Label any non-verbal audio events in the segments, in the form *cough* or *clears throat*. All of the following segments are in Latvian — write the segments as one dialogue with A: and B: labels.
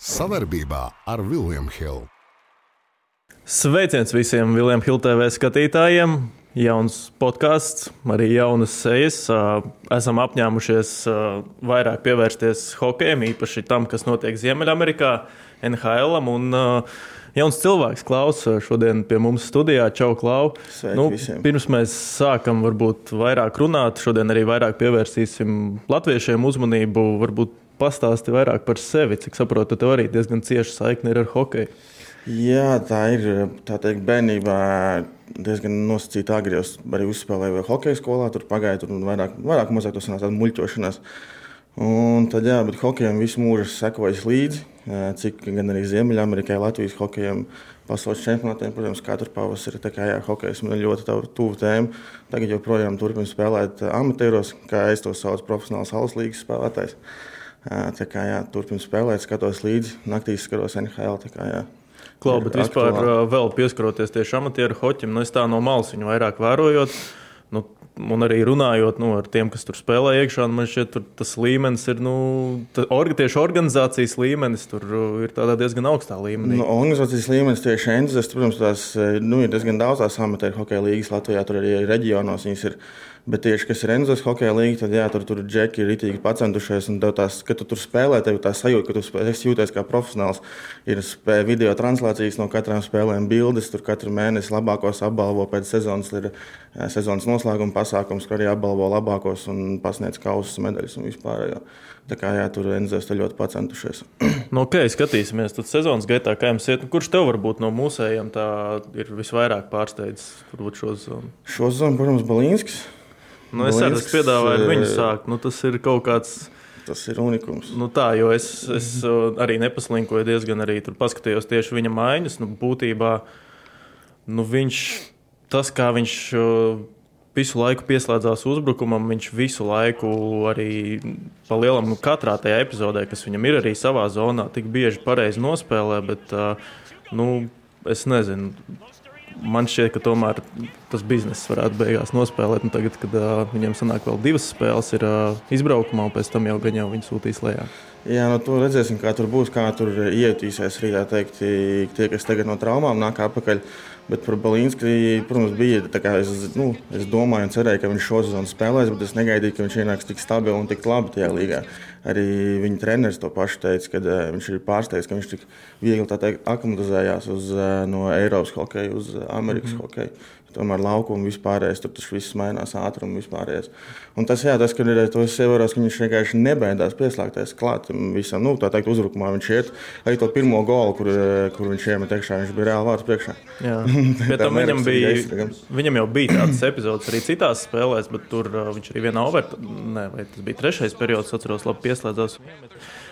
A: Savarbībā ar Vilniņu Hildu.
B: Sveiciens visiem Vilniņu Hildu TV skatītājiem! Jauns podkāsts, arī jaunas sejas. Esam apņēmušies vairāk pievērsties hokejam, īpaši tam, kas notiek Ziemeļamerikā, NHL. Un, Jauns cilvēks klausa šodien pie mums studijā. Čau, Klau.
C: Nu, visiem.
B: pirms mēs sākam varbūt vairāk runāt, šodien arī vairāk pievērsīsim latviešiem uzmanību. Varbūt pastāsti vairāk par sevi. Cik saprotu, tev arī diezgan cieša saikne ir ar hokeju.
C: Jā, tā ir. Tā teikt, bērnībā diezgan nosacīta agri. Es arī uzspēlēju hokeja skolā, tur pagāja tur vairāk, vairāk mazāk tas sanāca muļķošanās. Un tad, jā, bet hokejam visu mūžu sekojas līdzi, cik gan arī Ziemeļamerikai, Latvijas hokejam, pasaules čempionātiem, protams, katru pavasari. Tā kā jā, hokejs man ir ļoti tuvu tēma. Tagad joprojām turpinu spēlēt amatieros, kā es to saucu, profesionāls halas līgas spēlētājs. Tā kā jā, turpinu spēlēt, skatos līdzi, naktīs skatos NHL.
B: Klau, bet vispār aktuālā. vēl pieskaroties tieši amatieru hoķim, nu es tā no malas viņu vairāk vērojot. Nu, un arī runājot nu, ar tiem, kas tur spēlē iekšā, man šķiet, tas līmenis ir nu, orga, tieši organizācijas līmenis. Tur ir diezgan augstā līmenī.
C: Nu, organizācijas līmenis tieši entuziasti, protams, tās nu, ir diezgan daudz tās amatieru hokeja līnijas Latvijā, tur arī reģionos viņas ir. Bet tieši kas ir Enzes hokeja līnija, tad jā, tur, tur džeki ir itīgi pacentušies. Tās, kad tu tur spēlē, tev tā sajūta, ka tu spēlē, jūties kā profesionāls. Ir video translācijas no katrām spēlēm, bildes, tur katru mēnesi labākos apbalvo pēc sezonas. Ir sezonas noslēguma pasākums, kur arī apbalvo labākos un pasniedz kausus, medaļas un vispār. Jā. Tā kā jā, tur ir ļoti pacentušies. *clears throat*
B: no, ok, skatīsimies. Tad sezonas gaitā, kā jums iet, kurš tev varbūt no mūsējiem tā ir visvairāk pārsteidzis šo zonu?
C: Šo zonu, protams, Balīnskis.
B: Nu, es arī piedāvāju viņu sākt. Nu, tas ir kaut kāds.
C: Tas ir unikums.
B: Nu, tā, jo es, es arī nepaslinkoju diezgan arī tur paskatījos tieši viņa maiņas. Nu, būtībā nu, viņš, tas, kā viņš visu laiku pieslēdzās uzbrukumam, viņš visu laiku arī pa lielam, nu, katrā tajā epizodē, kas viņam ir arī savā zonā, tik bieži pareizi nospēlē. Bet, nu, es nezinu, man šķiet, ka tomēr tas bizness varētu beigās nospēlēt. Nu, tagad, kad uh, viņiem sanāk vēl divas spēles, ir uh, izbraukumā, un pēc tam jau gan jau viņi sūtīs lejā.
C: Jā, nu, to redzēsim, kā tur būs, kā tur iejutīsies arī teikt, tie, kas tagad no traumām nāk atpakaļ. Bet par Balīnski, protams, bija tā, kā es, nu, es domāju un cerēju, ka viņš šo sezonu spēlēs, bet es negaidīju, ka viņš ienāks tik stabili un tik labi tajā līgā. Arī viņa treneris to pašu teica, ka uh, viņš ir pārsteigts, ka viņš tik viegli aklimatizējās uz, uh, no Eiropas hokeja uz Amerikas mm -hmm. hokeju. Tomēr laukuma vispārējais, tur tas viss mainās ātrumi vispārējais. Un tas, jā, tas, ka ir to ievērojis, ka viņš vienkārši nebaidās pieslēgties klāt visam, nu, tā teikt, uzbrukumā viņš iet. Arī to pirmo golu, kur, kur viņš iemet iekšā, viņš bija reāli vārds priekšā.
B: Jā, *laughs* bet viņam bija, viņam jau bija tādas epizodes arī citās spēlēs, bet tur uh, viņš arī vienā overtā, ne, vai tas bija trešais periods, atceros, labi pieslēdzās.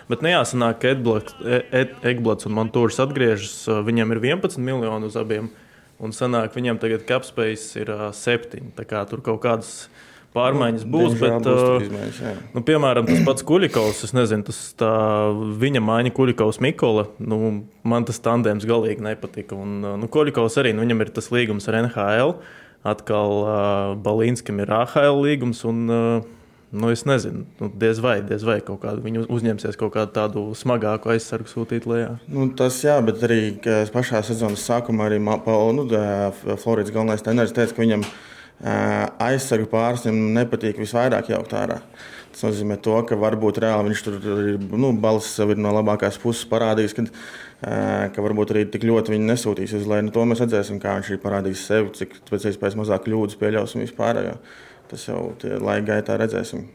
B: Bet nejásanāk, ka Egblats un Montūrs atgriežas, uh, viņam ir 11 miljoni uz abiem. Un sanāk, viņam tagad capspace ir uh, septiņi. Tur kaut kādas pārmaiņas nu, būs. Bet,
C: būs izmaiņas, jā.
B: nu, piemēram, tas pats Kuļikovs, es nezinu, tas tā, viņa maiņa Kuļikovs Mikola. Nu, man tas tandēms galīgi nepatika. Un, nu, Kuļikovs arī, nu, viņam ir tas līgums ar NHL. Atkal uh, Balīnskam ir AHL līgums. Un, uh, Nu, es nezinu, nu, diez vai, diez vai kaut kādu viņi uzņemsies kaut kādu tādu smagāku aizsargu sūtīt lejā.
C: Nu, tas jā, bet arī pašā sezonas sākumā arī nu, Floridas galvenais treneris teica, ka viņam aizsargu pārstāvjiem nepatīk visvairāk jaukt ārā. Tas nozīmē, to, ka varbūt reāli viņš tur ir nu, balss sev ir no labākās puses parādījis. Kad, ka varbūt arī tik ļoti viņi nesūtīs uz leju. Nu, to mēs redzēsim, kā viņš ir parādījis sevi, cik pēc iespējas mazāk kļūdas pieļaus un vispār. Tas jau laika gaitā redzēsim.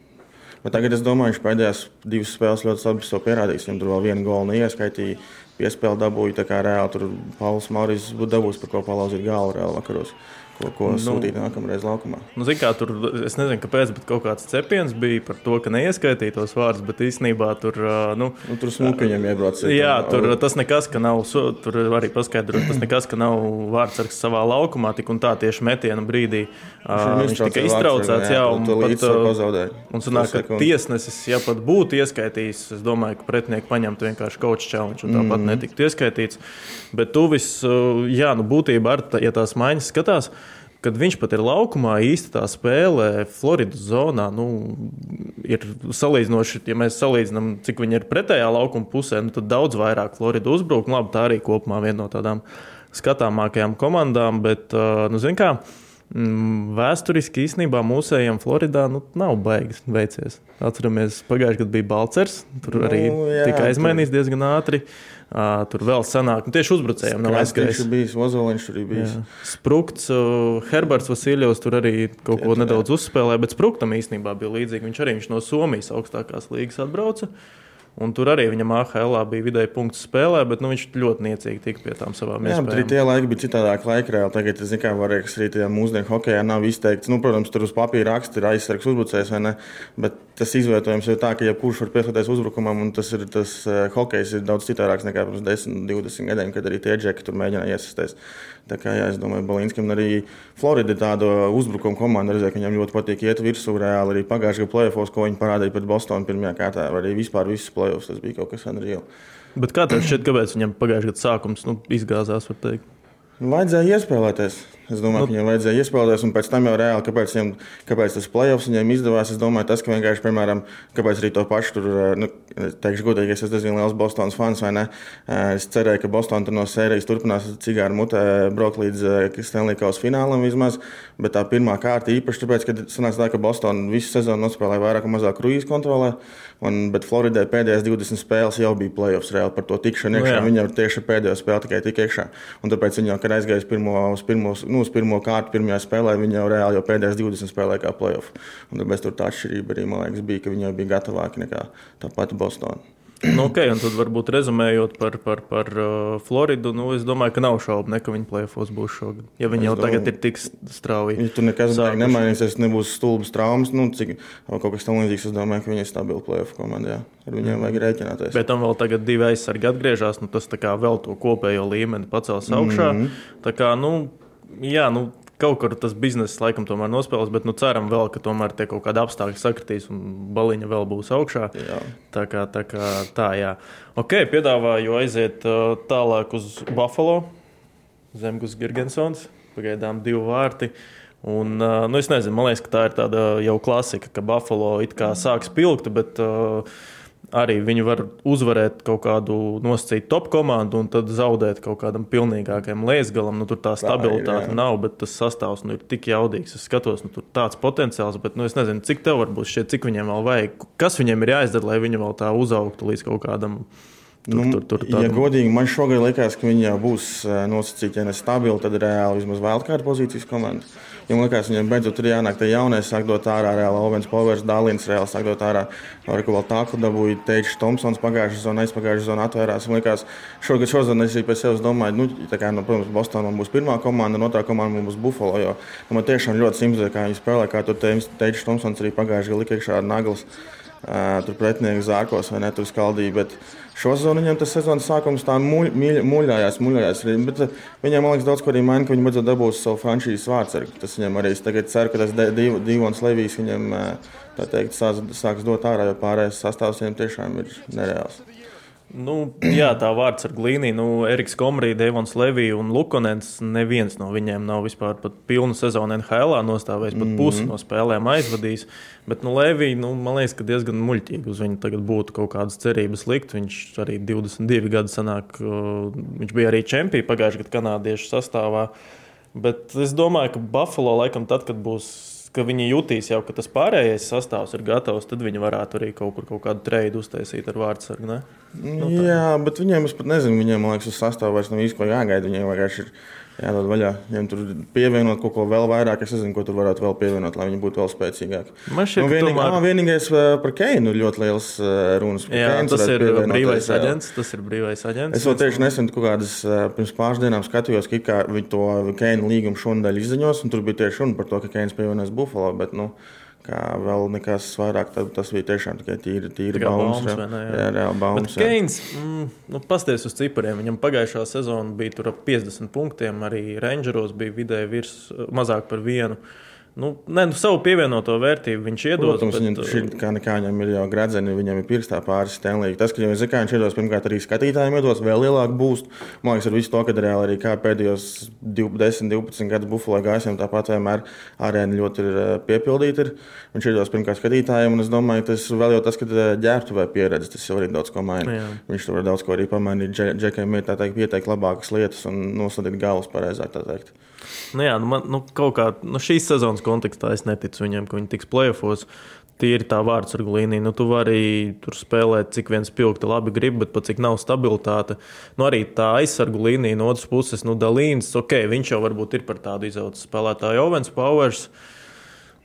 C: Bet tagad es domāju, viņš pēdējās divas spēles ļoti labi to pierādīs. Viņam tur vēl viena gola neieskaitīja, piespēle dabūja. Tā kā reāli tur Pauls Mauris būtu dabūjis, par ko palauzīt galvu reāli vakaros ko, ko nu, sūtīt nākamreiz laukumā.
B: Nu, kā, tur, es nezinu, kāpēc, bet kaut kāds cepiens bija par to, ka neieskaitīja tos vārdus, bet īstenībā tur. Nu,
C: nu, tur smuki viņam iebrauc.
B: Jā, tur tas nekas, ka nav, tur arī paskaidrot, tas nekas, ka nav vārdsargs savā laukumā, tik un tā tieši metiena brīdī. Viņš, viņš tika iztraucēts, jā, un pat
C: pazaudēja.
B: Un sanāk, ka tiesnesis, ja pat būtu ieskaitījis, es domāju, ka pretinieki paņemtu vienkārši coach challenge un tāpat mm netiktu ieskaitīts. Bet tu viss, jā, nu būtībā ar, ja tās maiņas skatās, kad viņš pat ir laukumā, īsti tā spēlē Floridas zonā. Nu, ir salīdzinoši, ja mēs salīdzinām, cik viņi ir pretējā laukuma pusē, nu, tad daudz vairāk Florida uzbruk. Labi, tā arī kopumā viena no tādām skatāmākajām komandām, bet, nu, zin kā, mm, Vēsturiski īstenībā mūsējiem Floridā nu, nav beigas veicies. Atceramies, pagājušajā gadā bija Balcers. Tur nu, arī jā, tika aizmainīts tur... diezgan ātri. Uh, tur vēl senāk, nu, tieši uzbrucējiem nav aizskrējis.
C: Viņš bija Ozoliņš, tur bija.
B: Sprukts, uh, Herberts Vasiljovs tur arī kaut ko jā, nedaudz uzspēlēja, bet Spruktam īstenībā bija līdzīgi. Viņš arī viņš no Somijas augstākās līgas atbrauca. Uh, Un tur arī viņam AHL bija vidēji punkts spēlē, bet nu, viņš ļoti niecīgi tika pie tām savām
C: iespējām. Jā, arī tie laiki bija citādāk laikrēli. Tagad, es zinu, varēs arī tajā mūsdienu hokeja nav izteikts. Nu, protams, tur uz papīra raksts ir aizsargs uzbrucējs vai ne, bet tas izvietojums ir tā, ka jebkurš var pieslēgties uzbrukumam, un tas ir tas uh, hokejs ir daudz citādāks nekā pirms 10, 20 gadiem, kad arī tie džeki tur mēģināja iesaistīties. Tā kā, jā, es domāju, Balinskam arī Florida ir tāda uzbrukuma komanda. Redzēju, ka viņam ļoti patīk iet virsū. Reāli arī pagājušajā plēsofos, ko viņi parādīja pret Bostonu pirmajā kārtā, arī vispār visas plēsofos. Tas bija kaut kas unreal.
B: Bet kā tev šķiet, kāpēc viņam pagājušajā gadā sākums nu, izgāzās?
C: Vajadzēja iespēlēties. Es domāju, nu, ka viņiem vajadzēja iespēlēties, un pēc tam jau reāli, kāpēc, viņiem, kāpēc tas playoffs viņiem izdevās. Es domāju, tas, ka vienkārši, piemēram, kāpēc arī to pašu tur, eh, nu, teikšu, godīgi, es esmu diezgan liels Bostonas fans, vai ne? Eh, es cerēju, ka Bostonā no sērijas turpinās cigāru mutē braukt līdz eh, Stanley Kausa finālam vismaz, bet tā pirmā kārta īpaši tāpēc, ka sanāca tā, ka Bostonā visu sezonu nospēlēja vairāk un mazāk kruīzu kontrolē, un, bet Floridai pēdējās 20 spēles jau bija playoffs reāli par to tikšanu iekšā. Nu, Viņam tieši pēdējo spēli tikai tika iekšā, un tāpēc viņi jau, kad aizgāja uz pirmo, uz pirmo, nu, uz pirmo kārtu, pirmajā spēlē viņi jau reāli jau pēdējās 20 spēlē kā playoff. Un tāpēc tur tā atšķirība arī, liekas, bija, ka viņi jau bija gatavāki nekā tā pati Bostonā.
B: nu, okay, un tad varbūt rezumējot par, par, par uh, Floridu, nu, es domāju, ka nav šaubu, ne, ka viņi plēfos būs šogad. Ja viņi es jau domāju, tagad ir tik strauji.
C: Ja tur nekas nemainīsies, nebūs stulbas traumas, nu, cik kaut kas tam līdzīgs, es domāju, ka viņi ir stabili plēfu komandā. Ar viņiem mm. vajag rēķināties.
B: Bet tam vēl tagad divi aizsargi atgriežas, nu, tas vēl to kopējo līmeni pacels augšā. Mm -hmm. Tā kā, nu, jā, nu, kaut kur tas biznesa laikam tomēr nospēlēs, bet nu, ceram vēl, ka tomēr tie kaut kādi apstākļi sakritīs un baliņa vēl būs augšā. Jā. Tā kā tā, kā, tā jā. Ok, piedāvāju aiziet uh, tālāk uz Buffalo. Zemgus Girgensons, pagaidām divi vārti. Un, uh, nu, es nezinu, man liekas, ka tā ir tāda jau klasika, ka Buffalo it kā sāks pilgt, bet uh, arī viņi var uzvarēt kaut kādu nosacītu top komandu un tad zaudēt kaut kādam pilnīgākam liesgalam. Nu, tur tā stabilitāte tā ir, nav, bet tas sastāvs nu, ir tik jaudīgs. Es skatos, nu, tur tāds potenciāls, bet nu, es nezinu, cik tev var būt šie, cik viņiem vēl vajag, kas viņiem ir jāizdara, lai viņi vēl tā uzaugtu līdz kaut kādam.
C: Tur, nu, tur, tur, tādam... Ja godīgi, man šogad liekas, ka viņi jau būs eh, nosacīti, ja ne stabili, tad reāli vismaz vēl kāda pozīcijas komanda. Ja man liekas, viņiem beidzot ir jānāk tā jaunais, sāk dot ārā reāli Ovens Povers, Dālins reāli sāk dot ārā. Varbūt vēl tā, ka dabūja Teičs Tomsons pagājušā zonā, aizpagājušā zonā atvērās. Man liekas, šogad šodien es pēc sevis domāju, nu, tā kā, nu, protams, Bostonā būs pirmā komanda, un otrā komanda būs Buffalo. Jo nu, man tiešām ļoti simpatizē, kā viņi spēlē, kā tur Teičs Tomsons arī pagājušajā gadā lika iekšā ar naglas. Uh, tur pretinieki zārkos vai ne tur skaldīja. Bet, Šo sezonu viņam tas sezonas sākums tā muļ, muļ, muļājās, muļājās. Bet eh, viņam, man liekas, daudz ko arī maina, ka viņi beidzot dabūs savu franšīzes vārdsargu. Tas viņam arī, tagad ceru, ka tas Divons Levijs viņam, eh, teikt, sāks, sāks dot ārā, jo pārējais sastāvs viņam tiešām ir nereāls.
B: Nu, jā, tā vārds ar glīniju. Nu, Eriks Komrija, Devons Levija un Lukonens. Neviens no viņiem nav vispār pilnu sezonu NHL nostājis, pat mm -hmm. pusi no spēlēm aizvadījis. Bet nu, Levija, nu, man liekas, ka diezgan muļķīgi uz viņu tagad būtu kaut kādas cerības likt. Viņš arī 22 gadu senāk, viņš bija arī čempions pagājušajā gadā kanādiešu sastāvā. Bet es domāju, ka Buffalo laikam tad, kad būs ka viņi jutīs jau, ka tas pārējais sastāvs ir gatavs, tad viņi varētu arī kaut kur kaut kādu treidu uztaisīt ar vārdsargu.
C: Nu, tā. Jā, bet viņiem es pat nezinu, viņiem liekas, uz sastāvā vairs nav īsti ko jāgaida. Viņiem vienkārši ir jādod vaļā. Viņiem tur pievienot kaut ko vēl vairāk, es nezinu, ko tur varētu vēl pievienot, lai viņi būtu vēl spēcīgāki.
B: Man šķiet, nu, vienīg,
C: tomēr... ā, vienīgais par Keinu ļoti liels runas.
B: Jā, Keins tas ir brīvais aģents. Tas ir brīvais aģents.
C: Es vēl tieši nesen kaut kādas pirms pāris dienām skatījos, ka viņi to Keinu līgumu šonadēļ izziņos, un tur bija tieši runa par to, ka Keins pievienojas Buffalo. Bet, nu, kā vēl nekas vairāk. Tas bija tiešām tikai tīri, tīri baumas. Jā, jā, jā, baumas.
B: Keins, mm, nu, pasties uz cipariem. Viņam pagājušā sezona bija tur ap 50 punktiem. Arī Rangeros bija vidēji virs mazāk par vienu. Nu, nē, nu, savu pievienoto vērtību viņš iedos.
C: Protams,
B: bet,
C: viņam šī, kā nekā viņam ir jau gradzeni, viņam ir pirkstā pāris stēlīgi. Tas, ka viņam ir viņš iedos, pirmkārt, arī skatītājiem iedos vēl lielāku būstu. Man liekas, ar visu to, ka reāli arī kā pēdējos 10, 12 gadus Buffalo gaisiem tāpat vienmēr arēna ļoti ir eh, piepildīta. Ir. Viņš iedos pirmkārt skatītājiem, un es domāju, tas vēl jau tas, ka eh, ģērbtu vai pieredzi, tas jau arī daudz ko maina. Jā. Viņš tur var daudz ko arī pamainīt. Džekiem ir tā teikt, pieteikt labākas lietas un nosodīt galvas pareizāk.
B: Nu, jā, nu, man, nu, kaut kā nu, šīs sezonas kontekstā es neticu viņiem, ka viņi tiks plēfos. Tīri tā vārdsargu līnija. Nu, tu vari tur spēlēt, cik viens pilkti labi grib, bet pat cik nav stabilitāte. Nu, arī tā aizsargu līnija no otras puses, nu, Dalīns, ok, viņš jau varbūt ir par tādu izaugsmu spēlētāju. Owens Powers.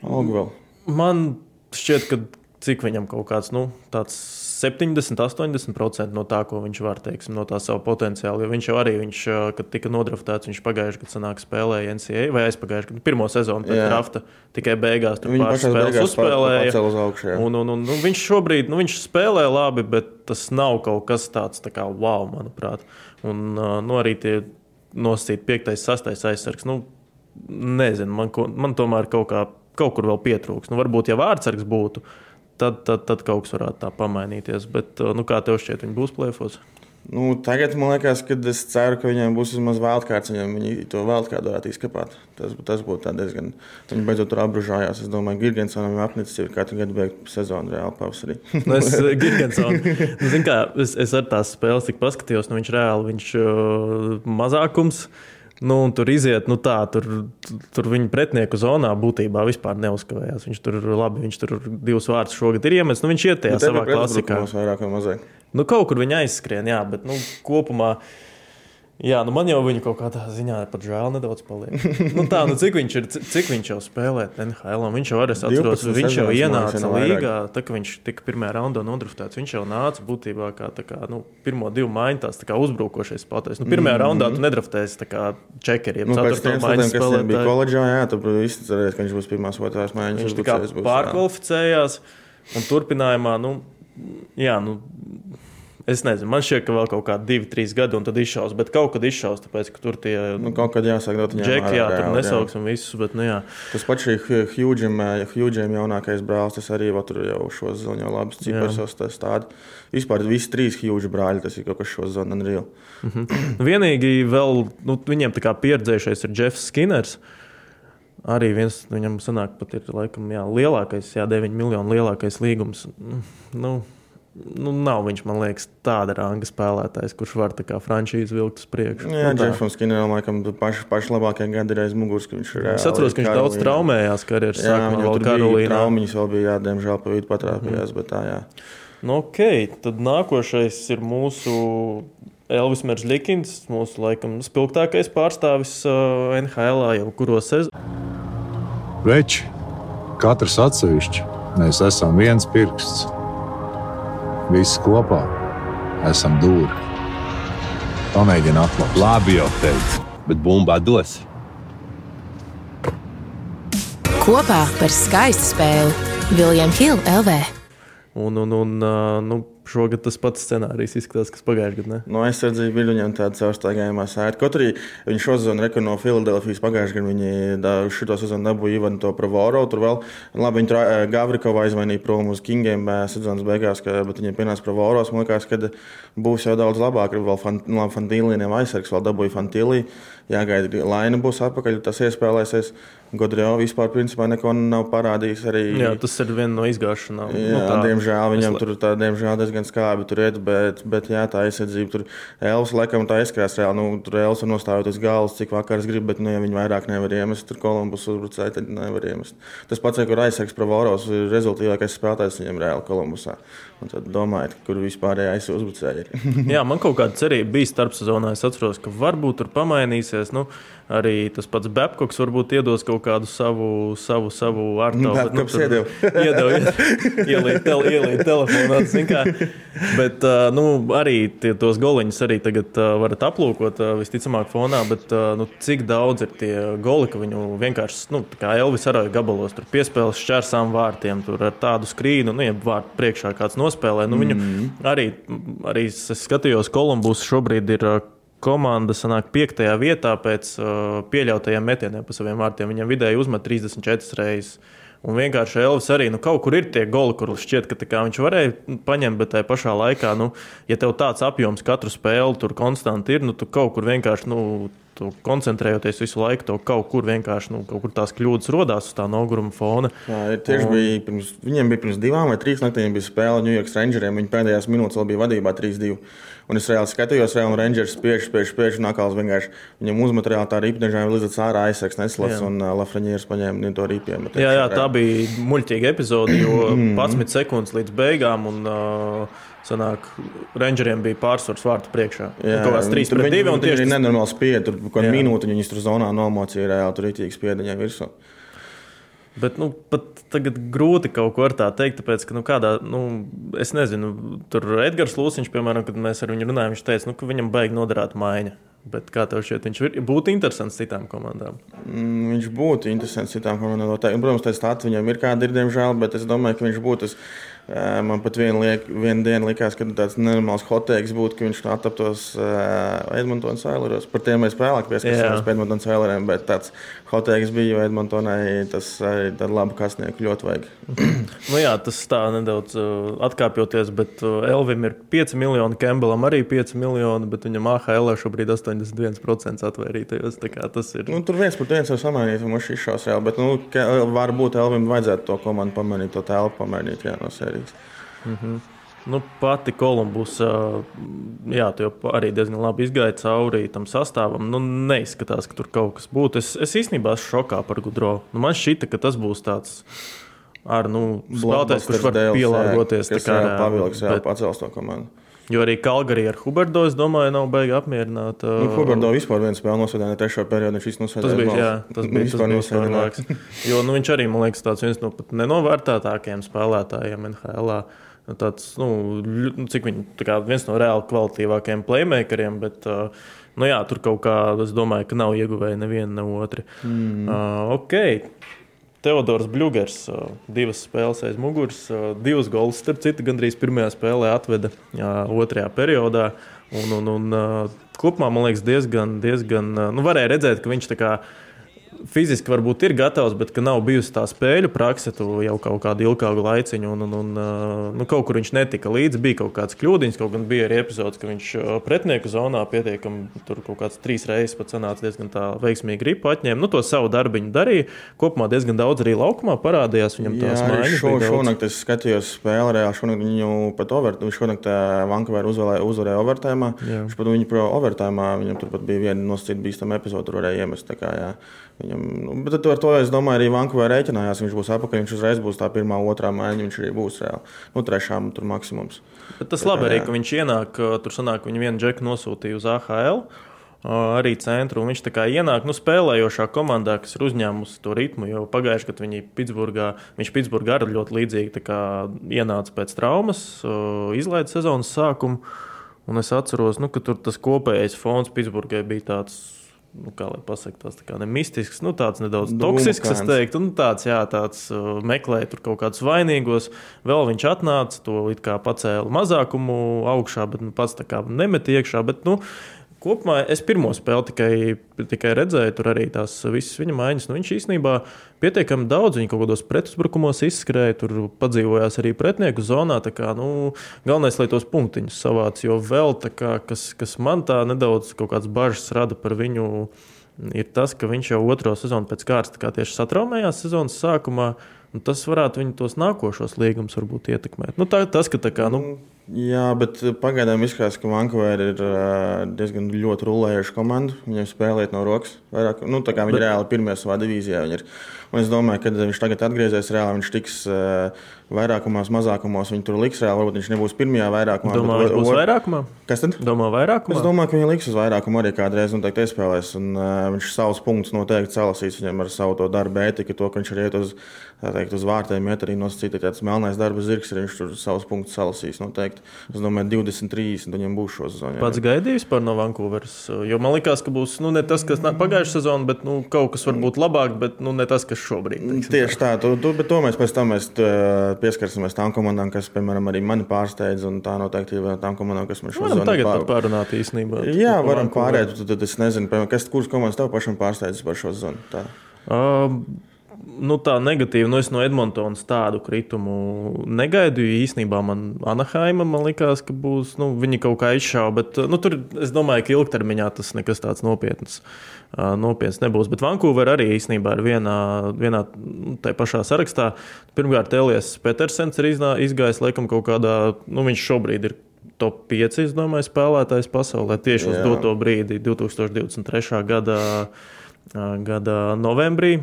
C: Ogvel.
B: Man šķiet, ka cik viņam kaut kāds nu, tāds 70-80% no tā, ko viņš var teiksim, no tā sava potenciāla. Jo viņš jau arī, viņš, kad tika nodraftēts, viņš pagājušajā gadā sanāk, spēlēja NCAA vai aizpagājušajā gadā, pirmo sezonu pēc drafta. Tikai beigās tur pāris spēles uzspēlēja.
C: Augšu,
B: un, un, un, un viņš šobrīd nu, viņš spēlē labi, bet tas nav kaut kas tāds tā kā wow, manuprāt. Un nu, arī tie nosacīt 5, 6 aizsargs. Nu, nezinu, man, man tomēr kaut, kā, kaut kur vēl pietrūks. Nu, varbūt, ja vārdsargs būtu, tad, tad, tad kaut kas varētu tā pamainīties. Bet, uh, nu, kā tev šķiet, viņi būs plēfos?
C: Nu, tagad man liekas, ka es ceru, ka viņiem būs vismaz vēlkārts, viņi to vēlkārt varētu izkapāt. Tas, tas būtu diezgan. Viņi beidzot tur apbružājās. Es domāju, ka Gigantsonam ir apnicis ir katru gadu beigt sezonu reāli pavasarī.
B: nu, es *laughs* Gigantsonu. Nu, kā, es, es ar tās spēles tik paskatījos, nu viņš reāli viņš uh, mazākums. Nu, tur iziet, nu tā, tur, tur viņa pretinieku zonā būtībā vispār neuzkavējās. Viņš tur labi, viņš tur divus vārdus šogad ir iemetis. Nu, viņš iet tajā savā klasikā.
C: Vairāk vai mazāk.
B: Nu, kaut kur viņa aizskrien, jā, bet nu, kopumā. Jā, nu man jau viņa kaut kādā ziņā pat žēl nedaudz paliek. nu tā, nu cik viņš ir, cik viņš jau spēlē NHL, viņš jau arī atceros, viņš jau ienāca līgā, tā kā viņš tika pirmajā raundā nodruftēts, viņš jau nāca būtībā kā, tā kā, nu, pirmo divu maiņu tās tā kā uzbrukošais spēlētājs. Nu, pirmajā mm -hmm. raundā tu nedraftēsi tā kā čekeriem,
C: nu, ceturto maiņu spēlētāju. bija koledžā, jā, tu cerēs, ka viņš būs pirmās otrās maiņas.
B: Viņš tā kā pārkvalificējās un turpinājumā, nu, jā, nu, Es nezinu, man šķiet, ka vēl kaut kādi divi, trīs gadi, un tad izšaus. Bet kaut kad izšaus, tāpēc, ka tur tie
C: nu, kaut kad jāsaka, dot viņam
B: džeki, jā, tur nesauksim jā. visus. Bet, nu, jā.
C: Tas pats šī Hjūģiem jaunākais brālis, tas arī tur jau šo zonu jau labs cipars stāda. Vispār visi trīs Hjūģi brāļi, tas ir kaut kas šo zonu unreal.
B: Mm -hmm. Vienīgi vēl, nu, viņiem tā kā pieredzējušais ir Jeffs Skinners. Arī viens viņam sanāk, pat ir laikam, jā, lielākais, jā, 9 miljonu lielākais līgums. Nu, nu, nav viņš, man liekas, tāda ranga spēlētājs, kurš var tā kā frančīzi vilkt uz priekšu.
C: Jā, nu, Džefams Skinneram, laikam, paši, paši labākie gadi ir aiz muguras, ka viņš ir.
B: Es atceros, ka viņš Karolīna. daudz traumējās karjeras sākumā. Jā, vēl Karolīnā.
C: Traumiņas vēl bija, jā, diemžēl pa vidu patrāpījās, mm. bet tā, jā.
B: Nu, ok, tad nākošais ir mūsu Elvis Meržļikins, mūsu laikam spilgtākais pārstāvis uh, NHL jau kuro sezonu.
D: Veči, katrs atsevišķi, mēs esam viens pirksts Visi kopā esam dūri. Pamēģini atklāt.
E: Labi, jau teicu, bet bumba dos.
F: Kopā par skaistu spēli Viljams Hilde LV.
B: Un, un, un, nu, Šogad tas pats scenārijs izskatās, kas pagājušajā gadā.
C: No aizsardzības bija viņam tāda caurstaigājumā sēta. Kaut arī viņi šo sezonu reka no Filadelfijas pagājušajā gadā. Viņi šo sezonu dabūja Ivanu to Pravoro. Tur vēl labi viņi eh, Gavrikovu aizvainīja prom uz Kingiem eh, sezonas beigās, ka, bet viņiem pienāca Pravoros. Man liekas, ka būs jau daudz labāk. Vēl fan, labi Fantīlīniem aizsargs vēl dabūja Fantīlī. Jāgaida, Laina būs atpakaļ, tas iespēlēsies. Godrēvo vispār principā neko nav parādījis. Arī,
B: jā, tas ir viena no izgāšanām.
C: Jā, nu, tā, diemžēl viņam es... tur tā, diemžēl diezgan skābi tur iet, bet, bet jā, tā aizsardzība tur Elvis laikam tā izskatās reāli. Nu, tur Elvis var nostājot uz galvas, cik vakars grib, bet nu, ja viņi vairāk nevar iemest, tur Kolumbus uzbrucēji, tad nevar iemest. Tas pats, kur aizsargs Pravoros ir rezultātīvākais spēlētājs viņam reāli Kolumbusā. Un tad domājiet, kur uzbrucēji ir. *laughs*
B: jā, man kaut kāda cerība bija starpsezonā. Es atceros, ka varbūt tur pamainīsies. Nu, Arī tas pats Babkoks varbūt iedos kaut kādu savu, savu, savu
C: artu. Nu,
B: iedeva, iedeva, ielīt, tel, ielīt telefonā. Bet nu, arī tie, tos goliņus arī tagad varat aplūkot visticamāk fonā. Bet, nu, cik daudz ir tie goli, ka viņu vienkārši, nu, kā Elvis arī gabalos, tur piespēles šķērsām vārtiem, tur ar tādu skrīnu, nu, ja vārtu priekšā kāds nospēlē. Nu, viņu mm arī, arī es skatījos, Kolumbus šobrīd ir komanda sanāk piektajā vietā pēc uh, pieļautajiem metieniem pa saviem vārtiem. Viņam vidēji uzmet 34 reizes. Un vienkārši Elvis arī nu, kaut kur ir tie goli, kur šķiet, ka viņš varēja paņemt, bet tajā pašā laikā, nu, ja tev tāds apjoms katru spēli tur konstanti ir, nu, tu kaut kur vienkārši nu, koncentrējoties visu laiku, to kaut kur vienkārši nu, kaut kur tās kļūdas radās uz tā noguruma fona.
C: Jā, tieši un... bija pirms, viņiem bija pirms divām vai trīs naktīm bija spēle New York Rangeriem. Viņi pēdējās minūtes vēl bija vadībā 3-2. Un es reāli skatījos, reāli Rangers spiež, spiež, spiež, un atkal vienkārši viņam uzmet reāli tā ripnežām līdz ārā aizsaks neslats, un uh, Lafrenieris paņēma to ripiem.
B: Jā, jā, tā bija muļķīga epizode, jo *clears throat* *clears throat* 11 sekundes līdz beigām. Un, uh, Sanāk, Rangeriem bija pārsvars vārtu priekšā. Jā, kaut kāds 3 pret 2.
C: Un tieši tas nenormāli spied. Tur kaut kādu minūti viņi tur zonā nomocīja reāli tur rītīgi spied viņai virsū.
B: Bet nu, pat tagad grūti kaut ko tā teikt, tāpēc, ka nu, kādā, nu, es nezinu, tur Edgars Lūsiņš, piemēram, kad mēs ar viņu runājām, viņš teica, nu, ka viņam baigi noderēt maiņa. Bet kā tev šķiet, viņš būtu interesants citām komandām?
C: Mm, viņš būtu interesants citām komandām. Protams, tā stāsts viņam ir kāda, ir, diemžēl, bet es domāju, ka viņš būtu. Tas Man pat vienu, liek, vienu dienu likās, ka tāds nenormāls hoteiks būtu, ka viņš attaptos uh, Edmontonas Oileros. Par tiem mēs vēlāk pieskarsimies pie Edmontonas Oileriem, bet tāds hoteiks bija, jo Edmontonai tas arī labu kasnieku ļoti vajag.
B: nu jā, tas tā nedaudz uh, atkāpjoties, bet uh, Elvim ir 5 miljoni, Kembelam arī 5 miljoni, bet viņam AHL šobrīd 81% atvairītajos. Tas ir.
C: Nu, tur viens par viens var samainīt, un viņš izšaus reāli, bet nu, varbūt Elvim vajadzētu to komandu pamanīt, to telpu pamanīt jā, no sērijas.
B: Mm -hmm. Nu, pati Kolumbus jā, arī diezgan labi izgāja cauri tam sastāvam. Nu, neizskatās, ka tur kaut kas būtu. Es, es īstenībā esmu šokā par Gudro. Nu, man šķita, ka tas būs tāds ar nu, spēlētājs, kurš var pielāgoties.
C: Tas ir pavilks, jā, bet... pacels to komandu.
B: Jo arī Kalgarī ar Huberto, es domāju, nav baigi apmierināta.
C: Nu, Huberto vispār viens spēle nosēdēja, ne trešo periodu viņš nosēdēja.
B: Tas bija, jā, tas bija vispār nosēdēts. Jo nu, viņš arī, man liekas, tāds viens no pat nenovērtētākajiem spēlētājiem NHL. Nu, tāds, nu, nu, cik viņi, kā, viens no reāli kvalitīvākajiem playmakeriem, bet uh, nu, jā, tur kaut kā, es domāju, ka nav ieguvēji neviena ne otri. Mm. Uh, okay. Teodors Bļūgers, divas spēles aiz muguras, divas gols, starp citu, gandrīz pirmajā spēlē atveda otrajā periodā. Un, un, un, kopumā man liekas, diezgan, diezgan nu, varēja redzēt, ka viņš tā kā fiziski varbūt ir gatavs, bet ka nav bijusi tā spēļu prakse jau kaut kādu ilgāku laiciņu. Un, un, un, nu, kaut kur viņš netika līdzi, bija kaut kāds kļūdiņš, kaut gan bija arī epizodes, ka viņš pretinieku zonā pietiekami tur kaut kāds trīs reizes pat sanāca diezgan tā veiksmīgi gripu atņēma. Nu, to savu darbiņu darīja. Kopumā diezgan daudz arī laukumā parādījās viņam tās mājas.
C: Šo, šonakt es skatījos spēli reāli, šonakt viņu pat overtājumā, viņš šonakt Vankūveru uzvarēja, uzvarēja overtājumā. Viņš pat viņu pro overtājumā, viņam tur pat bija viena nosacīta bīstama epizode, tur varēja iemest. Kā, jā. Viņam, nu, bet ar to es domāju, arī Vankūverā rēķinājās. Viņš būs apakaļ, viņš uzreiz būs tā pirmā, otrā maiņa. Viņš arī būs reāli. Nu, trešā tur maksimums.
B: Bet tas bet, labi arī, ka viņš ienāk, tur sanāk, viņa vienu džeku nosūtīja uz AHL. Arī centru. Viņš tā kā ienāk nu, spēlējošā komandā, kas ir uzņēmusi to ritmu. Jau pagājušajā gadā viņi Pitsburgā, viņš Pitsburgā arī ļoti līdzīgi ienāca pēc traumas, izlaida sezonas sākumu. Un es atceros, nu, ka tur tas kopējais fons Pitsburgai bija tāds nu, kā lai pasakā, kā ne mistisks, nu, tāds nedaudz toksisks, es teiktu, un tāds, jā, tāds uh, meklēja tur kaut kādus vainīgos. Vēl viņš atnāca, to it kā pacēla mazākumu augšā, bet nu, pats tā kā nemet iekšā. Bet, nu, kopumā es pirmo spēli tikai, tikai redzēju, tur arī tās visas viņa maiņas. Nu, viņš īstenībā pietiekami daudz, viņa kaut kādos pretuzbrukumos izskrēja, tur padzīvojās arī pretinieku zonā. Kā, nu, galvenais, lai tos punktiņus savāc, jo vēl kā, kas, kas man tā nedaudz bažas rada par viņu. Ir tas, ka viņš jau otro sezonu pēc kārtas tieši satraumējās sezonas sākumā. Tas varētu viņu tos nākošos līgumus ietekmēt. Nu, tā, tas, ka tā kā. Nu,
C: Jā, bet pagaidām izskatās, ka Vankūverā ir diezgan ļoti rulējuša komanda. Viņiem spēlēt no rokas. Vairāk, nu, tā kā viņi bet... reāli pirmie savā divīzijā. Ir. Un es domāju, ka viņš tagad atgriezīsies reāli, viņš tiks uh, vairākumos, mazākumos. Viņi tur liks reāli. Varbūt viņš nebūs pirmajā vairākumā.
B: Domā, bet, viņš būs vairākumā?
C: Kas tad?
B: Domā, vairākumā?
C: Es domāju, ka viņi liks uz vairākumu arī kādreiz noteikti iespēlēs. Un, uh, viņš savus punktus noteikti salasīs viņam ar savu darbu ētiku, to, ka viņš ir iet uz, teikt, uz vārtiem, iet arī nosacīt, tāds melnais darba zirgs ir, viņš tur savus punktus salasīs noteikti. Bet es domāju, 20, 30 viņiem būs šo sezonu.
B: Pats gaidījis par no Vankūveras. Jo man liekas, ka būs nu, ne tas, kas pagājušā sezonā, bet nu, kaut kas varbūt labāk, bet nu, ne tas, kas šobrīd.
C: Teiksim, Tieši tā, tu, tu, bet to mēs pēc tam mēs pieskarsimies tām komandām, kas, piemēram, arī mani pārsteidz, un tā noteikti ir tām komandām, kas man šodien
B: tagad pār... pārunāt īstenībā.
C: Jā, varam pārēt, tad, tad es nezinu, piemēram, kas, kuras komandas tev pašam pārsteidz par šo zonu. Tā.
B: Uh, nu, tā negatīva. Nu, es no Edmontonas tādu kritumu negaidu. Īsnībā man Anaheima man likās, ka būs. Nu, viņi kaut kā izšāva, bet nu, tur es domāju, ka ilgtermiņā tas nekas tāds nopietns. Nopietns nebūs. Bet Vankūverā arī īstenībā ir vienā, vienā nu, tā pašā sarakstā. Pirmkārt, Elijas Petersens ir izgājis laikam kaut kādā, nu viņš šobrīd ir top 5, es domāju, spēlētājs pasaulē tieši uz doto brīdi, 2023. gada gada novembrī.